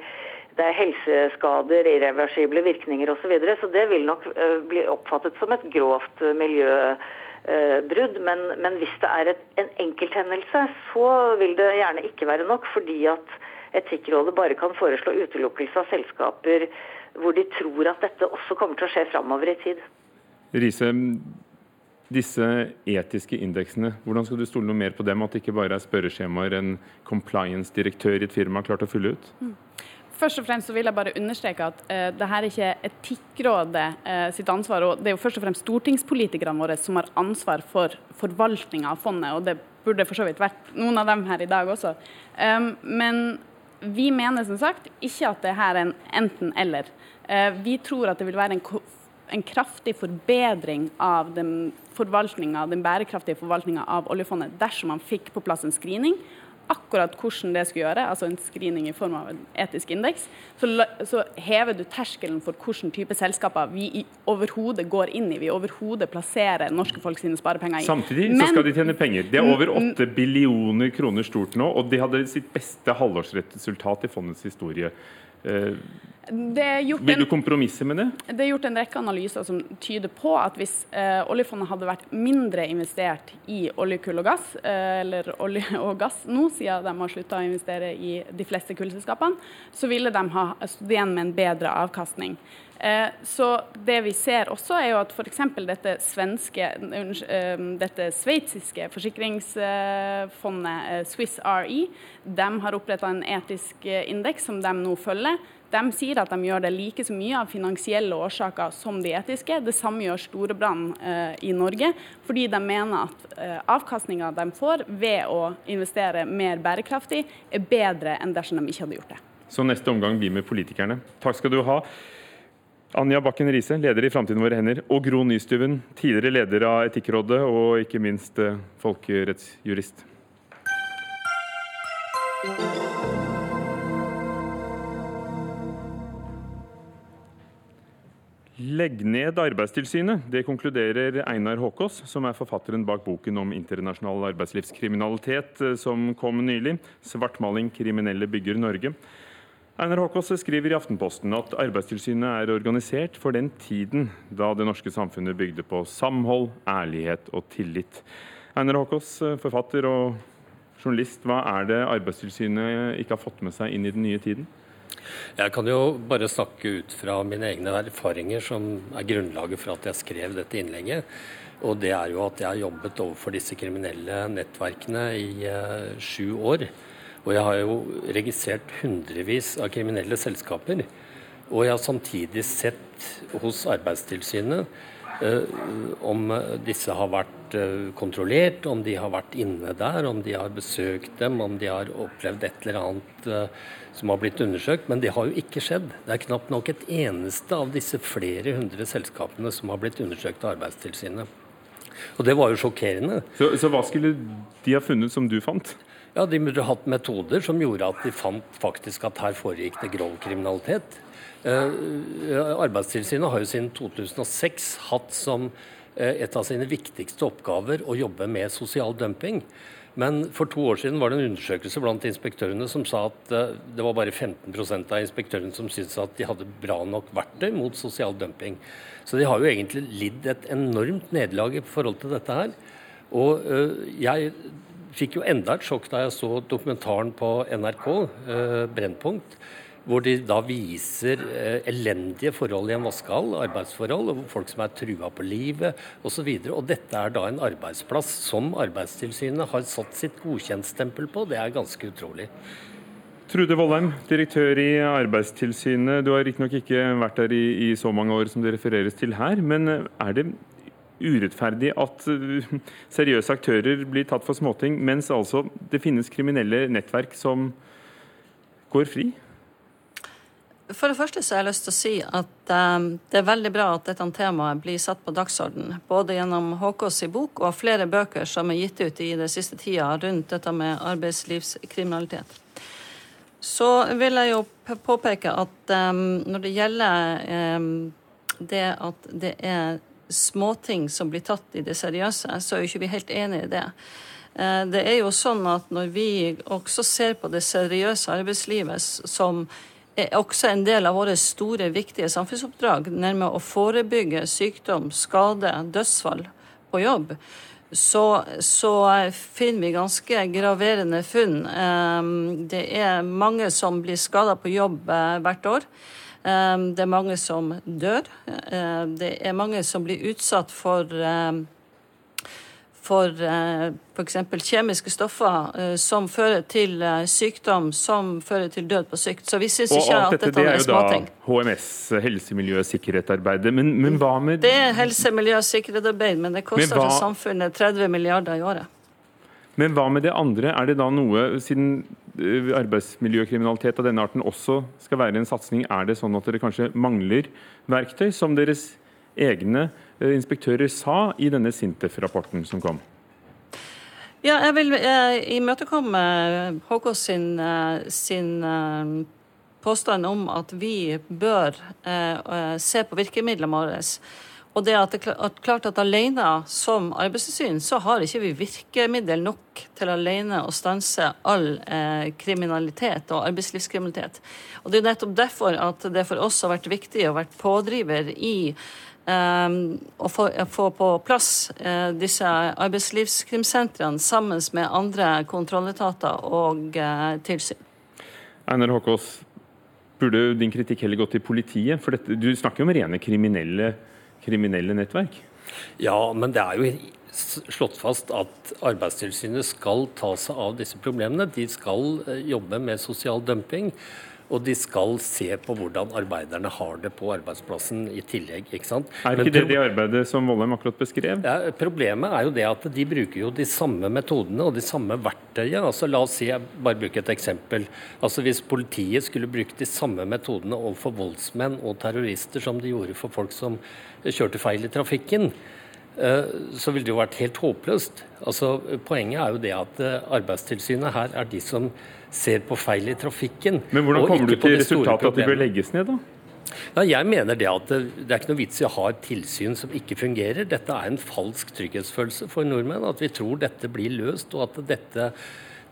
[SPEAKER 10] det er helseskader, irreversible virkninger osv. Så, videre, så det vil nok uh, bli oppfattet som et grovt miljøbrudd. Uh, men, men, hvis det er et, en enkelthendelse, så vil det gjerne ikke være nok. Fordi at Etikkrådet bare kan foreslå utelukkelse av selskaper hvor de tror at dette også kommer til å skje framover i tid.
[SPEAKER 2] Riise, disse etiske indeksene, hvordan skal du stole noe mer på dem? At det ikke bare er spørreskjemaer en compliance-direktør i et firma har klart å fylle ut? Mm.
[SPEAKER 9] Først og fremst så vil jeg bare understreke at uh, det her er ikke Etikkrådet uh, sitt ansvar. og Det er jo først og fremst stortingspolitikerne våre som har ansvar for forvaltninga av fondet. og Det burde for så vidt vært noen av dem her i dag også. Um, men vi mener som sagt ikke at det her er en enten-eller. Eh, vi tror at det vil være en, en kraftig forbedring av den, den bærekraftige forvaltninga av oljefondet dersom man fikk på plass en screening akkurat hvordan det skulle gjøre, altså en screening i form av en etisk indeks, så, så hever du terskelen for hvilken type selskaper vi overhodet går inn i. Vi overhodet plasserer norske folk sine sparepenger i.
[SPEAKER 2] Samtidig så skal de tjene penger. Det er over 8 billioner kroner stort nå, og de hadde sitt beste halvårsresultat i fondets historie. Eh, vil du kompromisse med det?
[SPEAKER 9] Det er gjort en rekke analyser som tyder på at hvis eh, oljefondet hadde vært mindre investert i olje, kull og gass, eh, eller olje og gass nå, siden de har slutta å investere i de fleste kullselskapene, så ville de ha stått igjen med en bedre avkastning. Eh, så det vi ser også, er jo at f.eks. dette svenske, eh, dette sveitsiske forsikringsfondet eh, Swiss RE, de har oppretta en etisk indeks som de nå følger. De sier at de gjør det like så mye av finansielle årsaker som de etiske. Det samme gjør Storebrand eh, i Norge, fordi de mener at eh, avkastninga de får ved å investere mer bærekraftig, er bedre enn dersom de ikke hadde gjort det.
[SPEAKER 2] Så neste omgang blir med politikerne. Takk skal du ha. Anja Bakken Riise, leder i Framtiden våre hender, og Gro Nystuven, tidligere leder av Etikkrådet og ikke minst eh, folkerettsjurist. Legg ned Arbeidstilsynet. Det konkluderer Einar Håkås, som er forfatteren bak boken om internasjonal arbeidslivskriminalitet eh, som kom nylig. 'Svartmaling kriminelle bygger Norge'. Einar Håkås skriver i Aftenposten at Arbeidstilsynet er organisert for den tiden da det norske samfunnet bygde på samhold, ærlighet og tillit. Einar Håkås, eh, forfatter og journalist, hva er det Arbeidstilsynet ikke har fått med seg inn i den nye tiden?
[SPEAKER 11] Jeg kan jo bare snakke ut fra mine egne erfaringer, som er grunnlaget for at jeg skrev dette innlegget. Og det er jo at jeg har jobbet overfor disse kriminelle nettverkene i uh, sju år. Og jeg har jo registrert hundrevis av kriminelle selskaper. Og jeg har samtidig sett hos Arbeidstilsynet Eh, om disse har vært eh, kontrollert, om de har vært inne der, om de har besøkt dem, om de har opplevd et eller annet eh, som har blitt undersøkt. Men det har jo ikke skjedd. Det er knapt nok et eneste av disse flere hundre selskapene som har blitt undersøkt av Arbeidstilsynet. Og det var jo sjokkerende.
[SPEAKER 2] Så, så hva skulle de ha funnet som du fant?
[SPEAKER 11] Ja, De burde hatt metoder som gjorde at de fant faktisk at her foregikk det grov kriminalitet. Eh, Arbeidstilsynet har jo siden 2006 hatt som eh, et av sine viktigste oppgaver å jobbe med sosial dumping. Men for to år siden var det en undersøkelse blant inspektørene som sa at eh, det var bare 15% av inspektørene som syntes at de hadde bra nok verktøy mot sosial dumping. Så de har jo egentlig lidd et enormt nederlag i forhold til dette her. Og jeg fikk jo enda et sjokk da jeg så dokumentaren på NRK, Brennpunkt hvor de da viser eh, elendige forhold i en vaskehall, arbeidsforhold, og folk som er trua på livet osv. Og, og dette er da en arbeidsplass som Arbeidstilsynet har satt sitt godkjentstempel på. Det er ganske utrolig.
[SPEAKER 2] Trude Vollheim, direktør i Arbeidstilsynet. Du har riktignok ikke vært der i, i, så mange år som det refereres til her, men er det urettferdig at uh, seriøse aktører blir tatt for småting, mens altså det finnes kriminelle nettverk som går fri?
[SPEAKER 12] For det første så har jeg lyst til å si at um, det er veldig bra at dette temaet blir satt på dagsorden. Både gjennom HKs bok og flere bøker som er gitt ut i det siste tida rundt dette med arbeidslivskriminalitet. Så vil jeg jo påpeke at um, når det gjelder um, det at det er småting som blir tatt i det seriøse, så er jo ikke vi helt enig i det. Uh, det er jo sånn at når vi også ser på det seriøse arbeidslivet som er også en del av våre store, viktige samfunnsoppdrag, nærmere å forebygge sykdom, skade, dødsfall på jobb, så, så, finner vi ganske graverende funn. Ehm, det er mange som blir skada på jobb eh, hvert år. Ehm, det er mange som dør. Ehm, det er mange som blir utsatt for for eh, f.eks. kjemiske stoffer eh, som fører til eh, sykdom, som fører til død på sykt. Så vi syns ikke at dette, dette er småting.
[SPEAKER 2] Det er jo da HMS, helse, miljø, sikkerhetsarbeidet. Men, men, hva med
[SPEAKER 12] Det er helse, miljø sikkerhetsarbeid, men det koster hva... samfunnet 30 milliarder i året.
[SPEAKER 2] Men hva med det andre? Er det da noe, siden arbeidsmiljøkriminalitet av denne arten også skal være en satsing, er det sånn at dere kanskje mangler verktøy som deres egne Eh, inspektører sa i denne Sintef-rapporten som kom?
[SPEAKER 12] Ja, jeg vil eh, imøtekomme Håkås sin, eh, sin eh, påstand om at vi bør eh, se på virkemidlene våre. Og det at, det, at klart at alene som arbeidstilsyn så har ikke vi virkemiddel nok til alene å stanse all eh, kriminalitet og arbeidslivskriminalitet. Og Det er nettopp derfor at det for oss har vært viktig å være pådriver i Um, å få, få, på plass uh, disse arbeidslivskrimsentrene sammen med andre kontrolletater og uh, tilsyn.
[SPEAKER 2] Einar Håkås, burde din kritikk heller gått til politiet? For dette, du snakker jo om rene kriminelle, kriminelle nettverk?
[SPEAKER 11] Ja, men det er jo slått fast at Arbeidstilsynet skal ta seg av disse problemene. De skal eh, jobbe med sosial dumping. Og de skal se på hvordan arbeiderne har det på arbeidsplassen i tillegg. ikke sant?
[SPEAKER 2] Er ikke det det arbeidet som Vollheim akkurat beskrev?
[SPEAKER 11] Ja, problemet er jo det at de bruker jo de samme metodene og de samme verktøyene. Altså, la oss si, jeg bare bruker et eksempel. Altså, Hvis politiet skulle brukt de samme metodene overfor voldsmenn og terrorister som de gjorde for folk som kjørte feil i trafikken, så ville det jo vært helt håpløst. Altså, Poenget er jo det at eh, Arbeidstilsynet her er de som ser på feil i trafikken.
[SPEAKER 2] Men hvordan kommer du til resultatet at de bør legges ned, da?
[SPEAKER 11] Ja, jeg mener det at det, det er ikke noe vits i å ha et tilsyn som ikke fungerer. Dette er en falsk trygghetsfølelse for nordmenn. At vi tror dette blir løst, og at dette,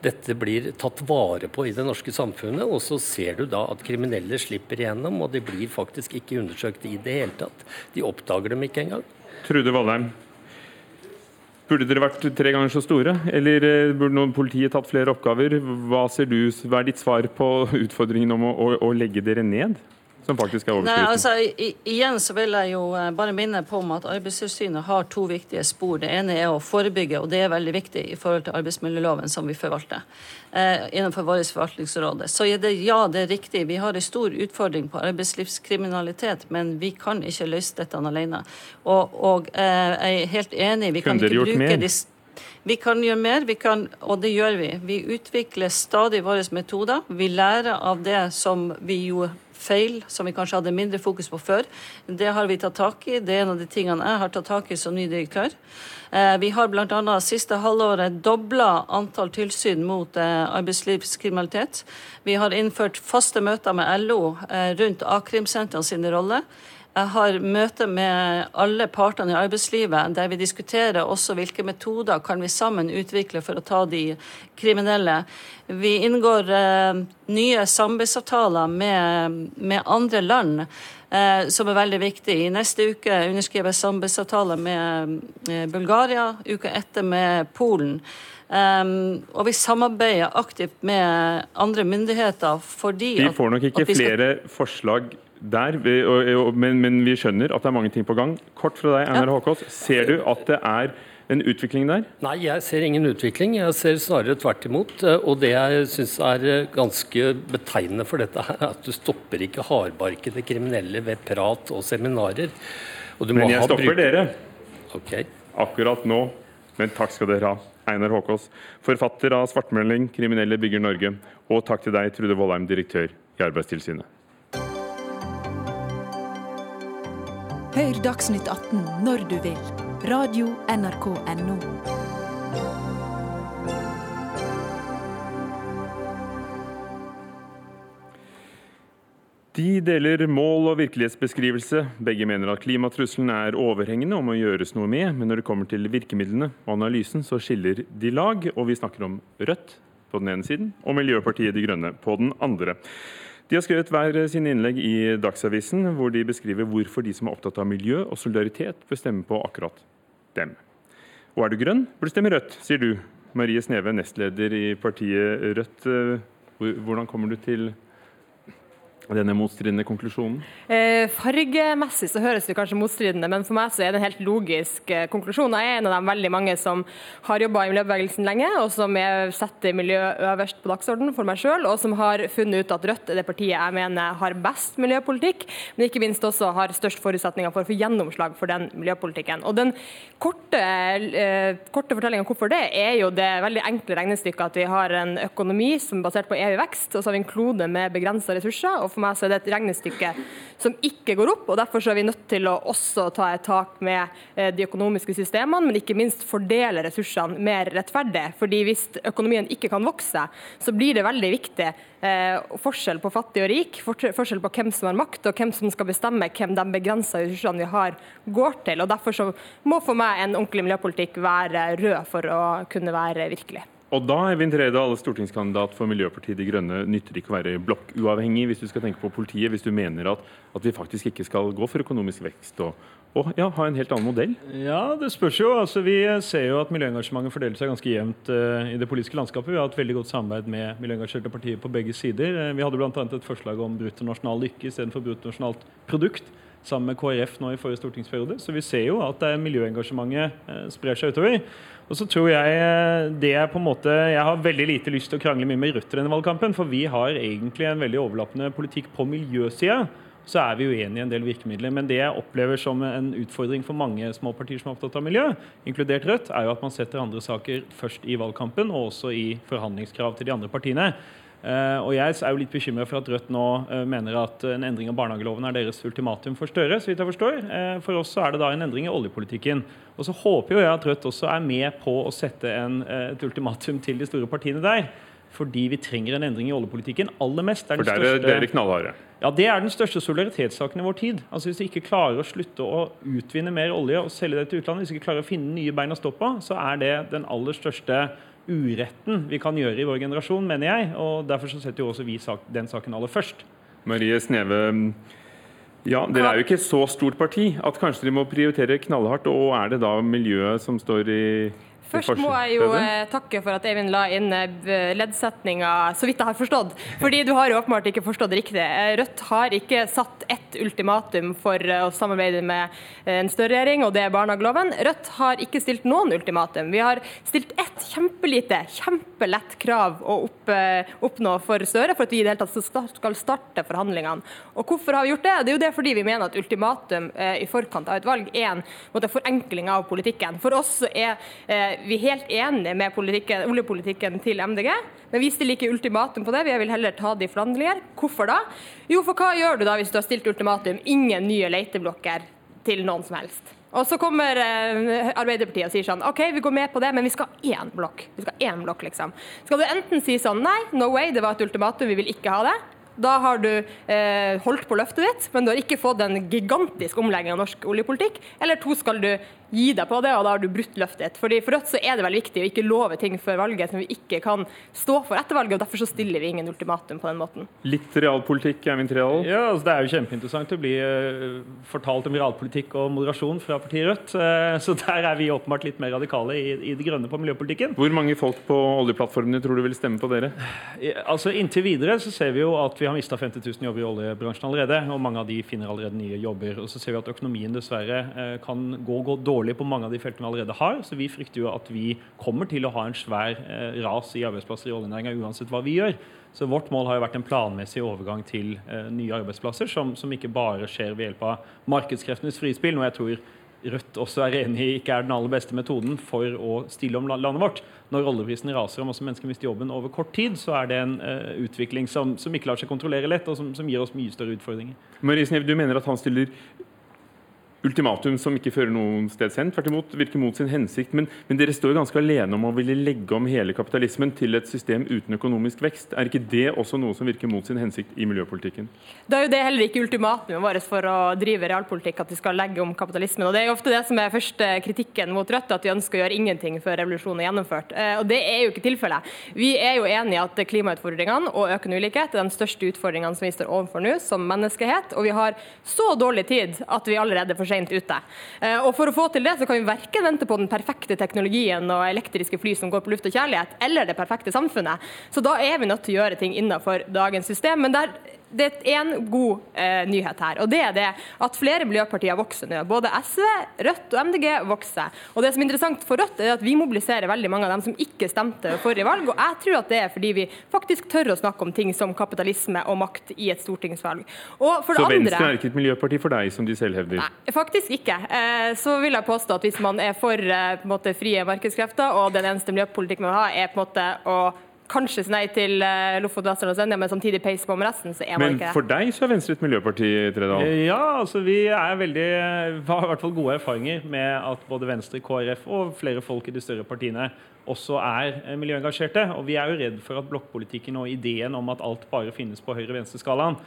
[SPEAKER 11] dette blir tatt vare på i det norske samfunnet. Og så ser du da at kriminelle slipper igjennom, og de blir faktisk ikke undersøkt i det hele tatt. De oppdager dem ikke engang.
[SPEAKER 2] Trude Valheim, Burde dere vært tre ganger så store, eller eh, burde noen politiet tatt flere oppgaver? Hva, du, hva er ditt svar på utfordringen om å, å, å legge dere ned? Som faktisk er overskriften?
[SPEAKER 12] Nei, altså, i, igjen så vil jeg jo eh, bare minne på om at Arbeidstilsynet har to viktige spor. Det ene er å forebygge, og det er veldig viktig i forhold til arbeidsmiljøloven som vi forvalter eh, innenfor vårt forvaltningsråd. Så er det, ja, det er riktig. Vi har en stor utfordring på arbeidslivskriminalitet, men vi kan ikke løse dette alene. Og, og eh, jeg er helt enig. Vi kan ikke bruke de vi kan gjøre mer, kan, og det gjør vi. Vi utvikler stadig våre metoder. Vi lærer av det som vi gjorde feil som vi kanskje hadde mindre fokus på før. Det har vi tatt tak i. Det er en av de tingene jeg har tatt tak i som ny direktør. Eh, vi har bl.a. siste halvåret dobla antall tilsyn mot eh, arbeidslivskriminalitet. Vi har innført faste møter med LO eh, rundt a-krimsentrene sine roller. Jeg har møte med alle partene i arbeidslivet der vi diskuterer også hvilke metoder kan vi sammen utvikle for å ta de kriminelle. Vi inngår eh, nye samarbeidsavtaler med, med, andre land. Eh, som er veldig viktig. I neste uke underskriver jeg samarbeidsavtale med eh, Bulgaria, uka etter med Polen. Um, og vi samarbeider aktivt med andre myndigheter fordi
[SPEAKER 2] Vi får nok ikke flere forslag der, men, men, vi skjønner at det er mange ting på gang. Kort fra deg, Einar. Håkås. Ser du at det er en utvikling der?
[SPEAKER 11] Nei, jeg ser ingen utvikling. Jeg ser snarere tvert imot. Og det jeg syns er ganske betegnende for dette, er at du stopper ikke hardbarkede kriminelle ved prat og seminarer.
[SPEAKER 2] Og men jeg stopper dere.
[SPEAKER 11] Okay.
[SPEAKER 2] Akkurat nå. Men takk skal dere ha. Einar Håkås, forfatter av 'Svartmelding kriminelle bygger Norge'. Og takk til deg, Trude Vollheim, direktør i Arbeidstilsynet.
[SPEAKER 1] Hør Dagsnytt 18 når du vil. Radio NRK Radio.nrk.no.
[SPEAKER 2] De deler mål og virkelighetsbeskrivelse. Begge mener at klimatrusselen er overhengende og må gjøres noe med, men når det kommer til virkemidlene og analysen, så skiller de lag. Og vi snakker om Rødt på den ene siden og Miljøpartiet De Grønne på den andre. De har skrevet hver sine innlegg i Dagsavisen, hvor de beskriver hvorfor de som er opptatt av miljø og solidaritet, bør stemme på akkurat dem. Og er du grønn, bør du stemme rødt, sier du. Marie Sneve, nestleder i partiet Rødt. Hvordan kommer du til denne motstridende konklusjonen?
[SPEAKER 13] Eh, fargemessig så høres det kanskje motstridende, men for meg så er det en helt logisk eh, konklusjon. Jeg er en av de veldig mange som har jobba i miljøbevegelsen lenge, og som setter miljø øverst på dagsordenen for meg sjøl, og som har funnet ut at Rødt er det partiet jeg mener har best miljøpolitikk, men ikke minst også har størst forutsetninger for å få gjennomslag for den miljøpolitikken. Og Den korte, eh, korte fortellinga hvorfor det, er jo det veldig enkle regnestykket at vi har en økonomi som er basert på evig vekst, og så har vi en klode med begrensa ressurser. og for meg så er det et regnestykke som ikke går opp. og Derfor er vi nødt til å også ta et tak med eh, de økonomiske systemene, men ikke minst fordele ressursene mer rettferdig. Fordi Hvis økonomien ikke kan vokse, så blir det veldig viktig eh, forskjell på fattig og rik, forskjell på hvem som har makt og hvem som skal bestemme hvem de begrensa ressursene vi har, går til. og Derfor så må for meg en ordentlig miljøpolitikk være rød for å kunne være virkelig.
[SPEAKER 2] Og da Eivind Tredal, stortingskandidat for Miljøpartiet De Grønne, nytter ikke å være blokkuavhengig hvis du skal tenke på politiet, hvis du mener at, at vi faktisk ikke skal gå for økonomisk vekst og, og ja, ha en helt annen modell?
[SPEAKER 14] Ja, det spørs jo. Altså, vi ser jo at miljøengasjementet fordeler seg ganske jevnt uh, i det politiske landskapet. Vi har hatt veldig godt samarbeid med miljøengasjerte partier på begge sider. Uh, vi hadde bl.a. et forslag om bruttonasjonal lykke istedenfor bruttonasjonalt produkt sammen med KrF nå i forrige stortingsperiode. Så vi ser jo at miljøengasjementet uh, sprer seg utover. Og så tror jeg eh, det er på en måte Jeg har veldig lite lyst til å krangle mye med Rødt i denne valgkampen, for vi har egentlig en veldig overlappende politikk på miljøsida. Så er vi uenige i en del virkemidler. Men det jeg opplever som en utfordring for mange små partier som er opptatt av miljø, inkludert Rødt, er jo at man setter andre saker først i valgkampen, og også i forhandlingskrav til de andre partiene. Uh, og Jeg er jo litt bekymra for at Rødt nå uh, mener at en endring av barnehageloven er deres ultimatum for Støre. så vidt jeg forstår. Uh, for oss så er det da en endring i oljepolitikken. Og så håper jo jeg at Rødt også er med på å sette en, et ultimatum til de store partiene der. Fordi vi trenger en endring i oljepolitikken aller mest.
[SPEAKER 2] for der er dere knallharde?
[SPEAKER 14] Ja, Det er den største solidaritetssaken i vår tid. Altså Hvis vi ikke klarer å slutte å utvinne mer olje og selge det til utlandet, hvis vi ikke klarer å finne nye bein å stå på, så er det den aller største uretten vi kan gjøre i vår generasjon, mener jeg. og Derfor så setter jo også vi den saken aller først.
[SPEAKER 2] Marie Sneve, ja, Dere er jo ikke så stort parti at kanskje dere må prioritere knallhardt. Og er det da miljøet som står i
[SPEAKER 13] Først må jeg jo eh, takke for at Eivind la inn eh, leddsetninga, så vidt jeg har forstått. Fordi du har åpenbart ikke forstått riktig. Eh, Rødt har ikke satt ett ultimatum for å samarbeide med en større regjering, og det er barnehageloven. Rødt har ikke stilt noen ultimatum. Vi har stilt ett kjempelite, kjempelett krav å opp, oppnå for Støre for at vi i det hele tatt skal starte forhandlingene. Og hvorfor har vi gjort det? Det er jo det fordi vi mener at ultimatum i forkant av et valg er en måte, forenkling av politikken. For oss er vi er helt enige med oljepolitikken til MDG, men vi stiller ikke ultimatum på det. Vi vil heller ta det i forhandlinger. Hvorfor da? Jo, for hva gjør du da hvis du har stilt ultimatum? Ingen nye leiteblokker til noen som helst. Og så kommer eh, Arbeiderpartiet og sier sånn OK, vi går med på det, men vi skal ha én blokk. Vi skal ha én blokk, liksom. Skal du enten si sånn nei, no way, det var et ultimatum, vi vil ikke ha det. Da har du eh, holdt på løftet ditt, men du har ikke fått en gigantisk omlegging av norsk oljepolitikk. Eller to, skal du gi deg på det, og da har du brutt løftet ditt. Fordi For Rødt så er det veldig viktig å ikke love ting før valget som vi ikke kan stå for etter valget. og Derfor så stiller vi ingen ultimatum på den måten.
[SPEAKER 2] Litt realpolitikk, Eivind Treholt?
[SPEAKER 14] Ja, altså Det er jo kjempeinteressant å bli uh, fortalt om realpolitikk og moderasjon fra partiet Rødt. Uh, så der er vi åpenbart litt mer radikale i, i det grønne på miljøpolitikken.
[SPEAKER 2] Hvor mange folk på oljeplattformene tror du vil stemme på dere?
[SPEAKER 14] Altså Inntil videre så ser vi jo at vi har mista 50 000 jobber i oljebransjen allerede. Og mange av de finner allerede nye jobber. Og så ser vi at økonomien dessverre eh, kan gå, gå, dårlig på mange av de feltene vi allerede har. Så vi frykter jo at vi kommer til å ha en svær eh, ras i arbeidsplasser i oljenæringa uansett hva vi gjør. Så vårt mål har jo vært en planmessig overgang til eh, nye arbeidsplasser, som, som, ikke bare skjer ved hjelp av markedskreftenes frispill, noe jeg tror Rødt også er enig i ikke er den aller beste metoden for å stille om landet vårt. Når oljeprisen raser og masse mennesker mister jobben over kort tid, så er det en eh, utvikling som, som, ikke lar seg kontrollere lett, og som, som gir oss mye større utfordringer.
[SPEAKER 2] Marie Snev, du mener at han stiller ultimatum som ikke fører noen sted hen. Tvert imot virker mot sin hensikt. Men, men, dere står ganske alene om å ville legge om hele kapitalismen til et system uten økonomisk vekst. Er ikke det også noe som virker mot sin hensikt i miljøpolitikken?
[SPEAKER 13] Det er jo det heller ikke ultimatumet vårt for å drive realpolitikk, at vi skal legge om kapitalismen. Og Det er jo ofte det som er første kritikken mot Rødt, at vi ønsker å gjøre ingenting før revolusjonen er gjennomført. Eh, og Det er jo ikke tilfellet. Vi er jo enige i at klimautfordringene og økende ulikhet er de største utfordringene som vi står overfor nå som menneskehet. Og vi har så dårlig tid at vi allerede for sent ute. Eh, og For å få til det så kan vi verken vente på den perfekte teknologien og elektriske fly som går på luft og kjærlighet, eller det perfekte samfunnet. Så da er vi nødt til å gjøre ting innenfor dagens system. men der det er en god eh, nyhet her. og det er det at Flere miljøpartier vokser nå. Både SV, Rødt og MDG vokser. Og det som er interessant for Rødt, er at vi mobiliserer veldig mange av dem som ikke stemte forrige valg. og Jeg tror at det er fordi vi faktisk tør å snakke om ting som kapitalisme og makt i et stortingsvalg.
[SPEAKER 2] Og for så det Venstre er ikke et miljøparti for deg, som de selv hevder?
[SPEAKER 13] Nei, faktisk ikke. Eh, så vil jeg påstå at hvis man er for eh, måte, frie markedskrefter, og den eneste miljøpolitikken man har, er på en måte å kanskje si nei til uh, Lofoten, Vesterålen og Senja, men samtidig peise på med resten, så er man
[SPEAKER 2] men
[SPEAKER 13] ikke
[SPEAKER 2] Men for deg så er Venstre et miljøparti, Tredal?
[SPEAKER 14] Eh, ja, altså vi er veldig har i hvert fall gode erfaringer med at både Venstre, KrF og flere folk i de større partiene også er eh, miljøengasjerte. Og vi er jo redd for at blokkpolitikken og ideen om at alt bare finnes på høyre-venstre-skalaen,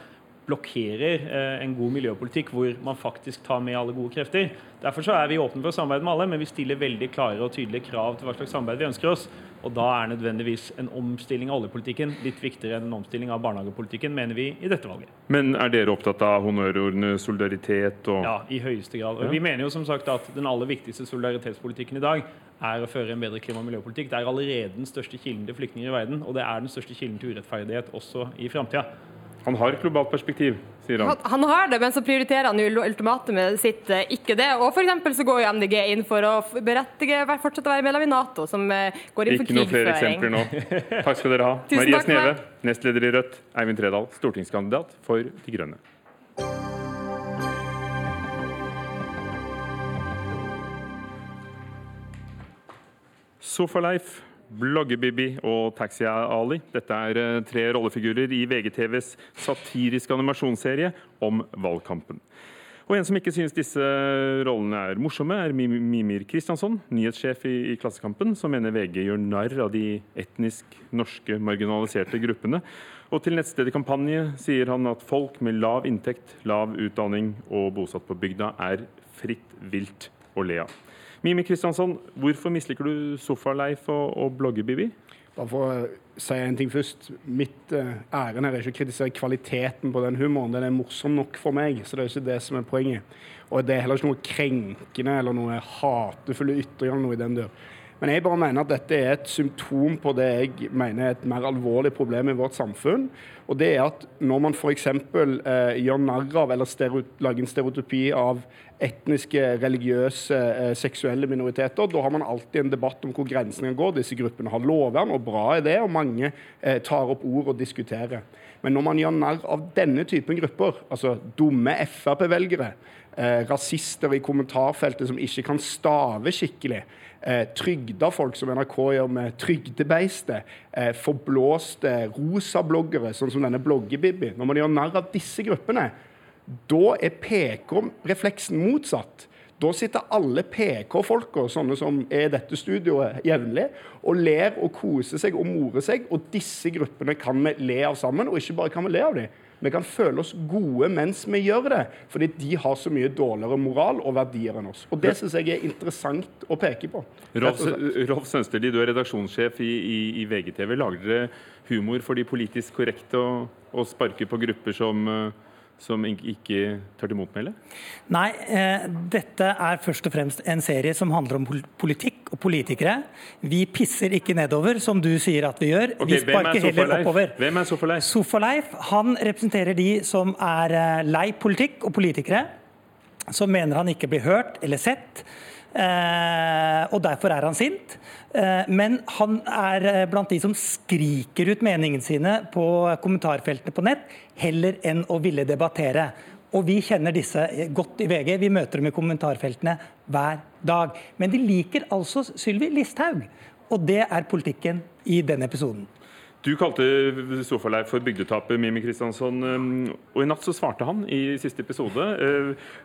[SPEAKER 14] blokkerer eh, en god miljøpolitikk hvor man faktisk tar med alle gode krefter. Derfor så er vi åpne for å samarbeide med alle, men vi stiller veldig klare og tydelige krav til hva slags samarbeid vi ønsker oss. Og da er nødvendigvis en omstilling av oljepolitikken litt viktigere enn en omstilling av barnehagepolitikken, mener vi i dette valget.
[SPEAKER 2] Men er dere opptatt av honnørordene solidaritet og
[SPEAKER 14] Ja, i høyeste grad. Og vi mener jo som sagt at den aller viktigste solidaritetspolitikken i dag er å føre en bedre klima- og miljøpolitikk. Det er allerede den største kilden til flyktninger i verden, og det er den største kilden til urettferdighet også i framtida.
[SPEAKER 2] Han har et globalt perspektiv, sier han.
[SPEAKER 13] Han har det, men så prioriterer han jo ultimatumet sitt eh, ikke det. Og f.eks. så går jo MDG inn for å berettige fortsette å være medlem i Nato, som eh, går inn for
[SPEAKER 2] krigføring. Ikke noen flere eksempler nå. Takk skal dere ha. Maria Sneve, nestleder i Rødt. Eivind Tredal, stortingskandidat for De Grønne. Sofalife Bloggebibi og Taxi-Ali. Dette er eh, tre rollefigurer i VGTVs satiriske animasjonsserie om valgkampen. Og En som ikke synes disse rollene er morsomme, er Mimir Kristiansson, nyhetssjef i Klassekampen, som mener VG gjør narr av de etnisk norske marginaliserte gruppene. Og til nettstedet Kampanje sier han at folk med lav inntekt, lav utdanning og bosatt på bygda er fritt vilt å le av. Mimi Kristiansson, hvorfor misliker du Sofa-Leif og, og Blogger-Bibi?
[SPEAKER 15] Bare for å si en ting først. Mitt uh, ærend er ikke å kritisere kvaliteten på den humoren. Den er morsom nok for meg, så det er ikke det som er poenget. Og det er heller ikke noe krenkende eller noe hatefulle ytringer noe i den dør. Men jeg bare mener at dette er et symptom på det jeg mener er et mer alvorlig problem i vårt samfunn. Og det er at når man f.eks. Eh, gjør narr av eller lager en stereotypi av etniske, religiøse, eh, seksuelle minoriteter, da har man alltid en debatt om hvor grensene går. Disse gruppene har lovvern, og bra er det, og mange eh, tar opp ord og diskuterer. Men når man gjør narr av denne typen grupper, altså dumme Frp-velgere, rasister i kommentarfeltet som ikke kan stave skikkelig, eh, trygda folk, som NRK gjør med Trygdebeistet, eh, forblåste rosabloggere, sånn som denne bloggebibbi. Når man gjør narr av disse gruppene, da er PK-refleksen motsatt. Da sitter alle PK-folka, sånne som er i dette studioet jevnlig, og ler og koser seg og morer seg. Og disse gruppene kan vi le av sammen, og ikke bare kan vi le av dem. Vi kan føle oss gode mens vi gjør det, fordi de har så mye dårligere moral og verdier enn oss. Og Det syns jeg er interessant å peke på.
[SPEAKER 2] Rolf, Rolf Sønsterli, du er redaksjonssjef i, i, i, VGTV. Lager dere humor for de politisk korrekte og, og sparker på grupper som uh som ikke tar til motmæle?
[SPEAKER 16] Nei, eh, dette er først og fremst en serie som handler om politikk og politikere. Vi pisser ikke nedover, som du sier at vi gjør.
[SPEAKER 2] Okay, vi sparker heller oppover. Hvem er Sofaleif?
[SPEAKER 16] Sofaleif han representerer de som er eh, lei politikk og politikere. Som mener han ikke blir hørt eller sett. Eh, og derfor er han sint. Eh, men han er eh, blant de som skriker ut meningene sine på kommentarfeltene på nett, heller enn å ville debattere. Og vi kjenner disse godt i VG. Vi møter dem i kommentarfeltene hver dag. Men de liker altså Sylvi Listhaug. Og det er politikken i denne episoden.
[SPEAKER 2] Du kalte Sofaleif for bygdetaper, Mimi Kristiansson. Og i natt så svarte han i siste episode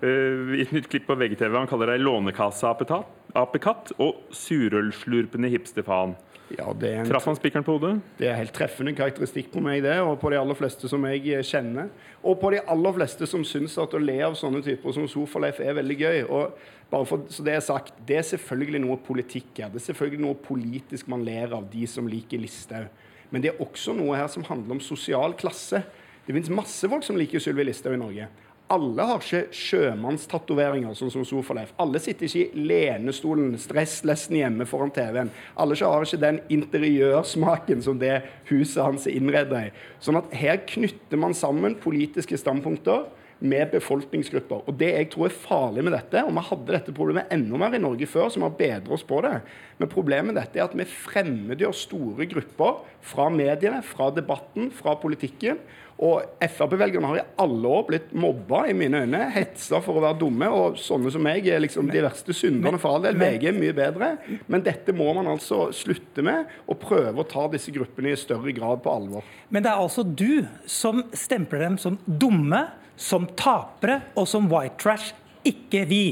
[SPEAKER 2] i et nytt klipp på VGTV. Han kaller deg lånekasseapekatt og surølslurpende hipsterfaen.
[SPEAKER 15] Ja, en,
[SPEAKER 2] Traff han spikeren på hodet?
[SPEAKER 15] Det er helt treffende karakteristikk på meg, det. Og på de aller fleste som jeg kjenner. Og på de aller fleste som syns at å le av sånne typer som Sofaleif er veldig gøy. Og bare for, så Det er sagt, det er selvfølgelig noe politikk her. Det er selvfølgelig noe politisk man ler av, de som liker Listhaug. Men det er også noe her som handler om sosial klasse. Det finnes masse folk som liker Sylvi Listhaug i Norge alle har ikke sjømannstatoveringer, sånn som Sofaleif. Alle sitter ikke i lenestolen, stresslessen hjemme foran TV-en. Alle har ikke den interiørsmaken som det huset hans er innreda i. Sånn at her knytter man sammen politiske standpunkter med befolkningsgrupper. Og Det jeg tror er farlig med dette, og vi hadde dette problemet enda mer i Norge før, så vi har bedret oss på det, men problemet med dette er at vi fremmedgjør store grupper fra mediene, fra debatten, fra politikken. Og Frp-velgerne har i alle år blitt mobba, i mine øyne, hetsa for å være dumme. Og sånne som meg er liksom de verste synderne for all del. VG er mye bedre. Men dette må man altså slutte med, og prøve å ta disse gruppene i større grad på alvor.
[SPEAKER 16] Men det er altså du som stempler dem som dumme, som tapere og som white trash, ikke vi.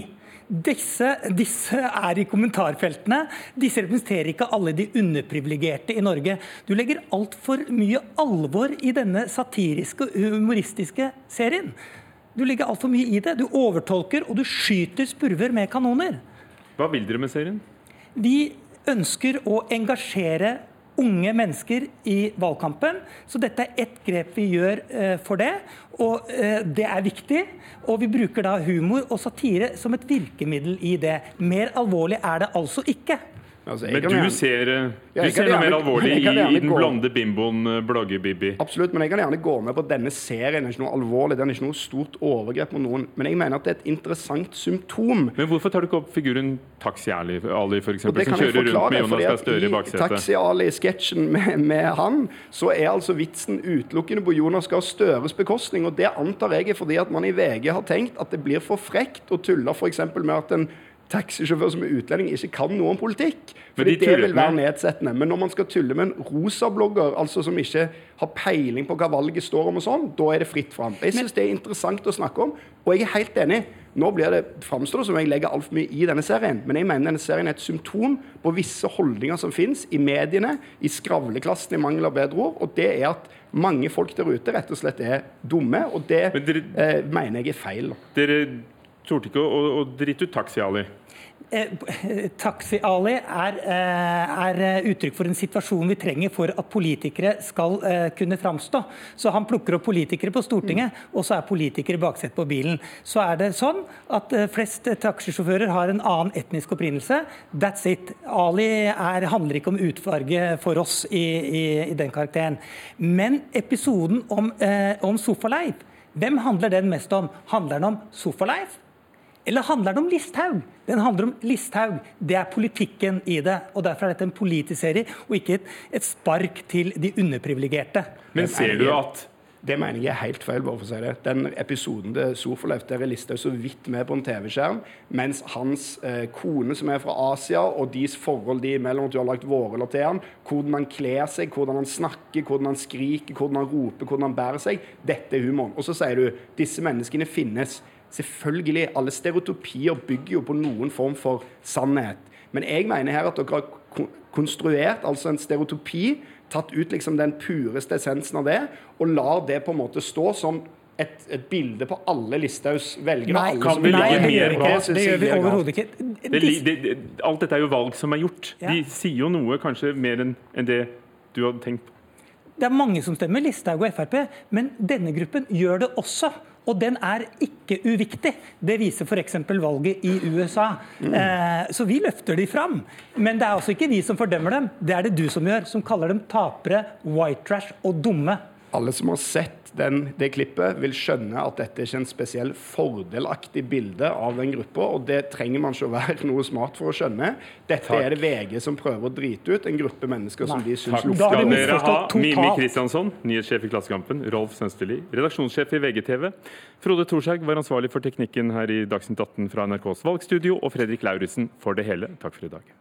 [SPEAKER 16] Disse, disse, er i kommentarfeltene. Disse representerer ikke alle de underprivilegerte i Norge. Du legger altfor mye alvor i denne satiriske og humoristiske serien. Du legger altfor mye i det. Du overtolker, og du skyter spurver med kanoner.
[SPEAKER 2] Hva vil dere med serien?
[SPEAKER 16] Vi ønsker å engasjere unge mennesker i valgkampen. Så dette er ett grep vi gjør eh, for det. Og eh, det er viktig. Og vi bruker da humor og satire som et virkemiddel i det. Mer alvorlig er det altså ikke.
[SPEAKER 2] Altså, men du gjerne, ser, du ja, ser noe mer alvorlig i, i, den blonde bimboen eh, Blogge-Bibi?
[SPEAKER 15] Absolutt, men jeg kan gjerne gå med på at denne serien er ikke noe alvorlig. Den er ikke noe stort overgrep mot noen. Men jeg mener at det er et interessant symptom.
[SPEAKER 2] Men hvorfor tar du ikke opp figuren Taxi Ali, Ali for eksempel, som kjører rundt med Jonas Gahr Støre i baksetet?
[SPEAKER 15] I Taxi Ali-sketsjen med, med, han, så er altså vitsen utelukkende på Jonas Gahr Støres bekostning. Og det antar jeg er fordi at man i VG har tenkt at det blir for frekt å tulle f.eks. med at en taxisjåfør som er utlending, ikke kan noe om politikk. Fordi de det vil være nedsettende. Men når man skal tulle med en rosablogger altså som ikke har peiling på hva valget står om, og sånn, da er det fritt fram. Jeg syns det er interessant å snakke om, og jeg er helt enig. Nå blir det, framstår det som jeg legger altfor mye i denne serien, men jeg mener denne serien er et symptom på visse holdninger som finnes i mediene, i skravleklassen, i mangel av bedre ord, og det er at mange folk der ute rett og slett er dumme, og det dere, eh, mener jeg er feil.
[SPEAKER 2] Dere torde ikke å, å drite ut Taxi Ali?
[SPEAKER 16] Eh, Taxi-Ali er, eh, er, eh, uttrykk for en situasjon vi trenger for at politikere skal kunne framstå. Så han plukker opp politikere på Stortinget, mm. og så er politikere baksetet på bilen. Så er det sånn at flest taxisjåfører har en annen etnisk opprinnelse. That's it. Ali er, handler ikke om utfarge for oss i, i, i den karakteren. Men episoden om, eh, om Sofaleif, hvem handler den mest om? Handler den om Sofaleif? Eller handler den om Listhaug? Den handler om Listhaug. Det er politikken i det. og Derfor er dette en politisk serie, og ikke et, et spark til de underprivilegerte.
[SPEAKER 2] Men ser du at
[SPEAKER 15] det mener jeg er helt feil. bare for å si det. Den episoden til Sofolef der er Listhaug så vidt med på en TV-skjerm, mens hans eh, kone som er fra Asia, og deres forhold de imellom, at du har lagt vårruller til han, hvordan han kler seg, hvordan han snakker, hvordan han skriker, hvordan han roper, hvordan han bærer seg, dette er humoren. Og så sier du disse menneskene finnes. Selvfølgelig, alle stereotypier bygger jo på noen form for sannhet. Men jeg mener her at dere har konstruert altså en stereotypi, tatt ut liksom den pureste essensen av det, og lar det på en måte stå som et, et bilde på alle Listhaugs velgere.
[SPEAKER 16] Nei,
[SPEAKER 15] alle
[SPEAKER 16] som nei, det gjør vi ikke. Det gjør vi overhodet ikke.
[SPEAKER 2] Det, det, det, alt dette er jo valg som er gjort. Ja. De sier jo noe kanskje mer enn en det du hadde tenkt på.
[SPEAKER 16] Det er mange som stemmer Listhaug og Frp, men denne gruppen gjør det også. Og den er ikke uviktig. Det viser f.eks. valget i USA. Mm. Eh, så vi løfter de fram. Men det er altså ikke vi som fordømmer dem. Det er det du som gjør, som kaller dem tapere, white trash og dumme.
[SPEAKER 15] Alle som har sett den, det klippet, vil skjønne at dette er ikke en spesiell fordelaktig bilde av den gruppa, og det trenger man ikke å være noe smart for å skjønne. Dette Takk. er det VG som prøver å drite ut, en gruppe mennesker Nei. som de syns
[SPEAKER 2] lukter. Skal dere ha Mimi Kristiansson, nyhetssjef i Klassekampen, Rolf Sønsterli, redaksjonssjef i VGTV. Frode Thorshaug var ansvarlig for teknikken her i Dagsnytt 18 fra NRKs valgstudio, og Fredrik Lauritzen for det hele. Takk for i dag.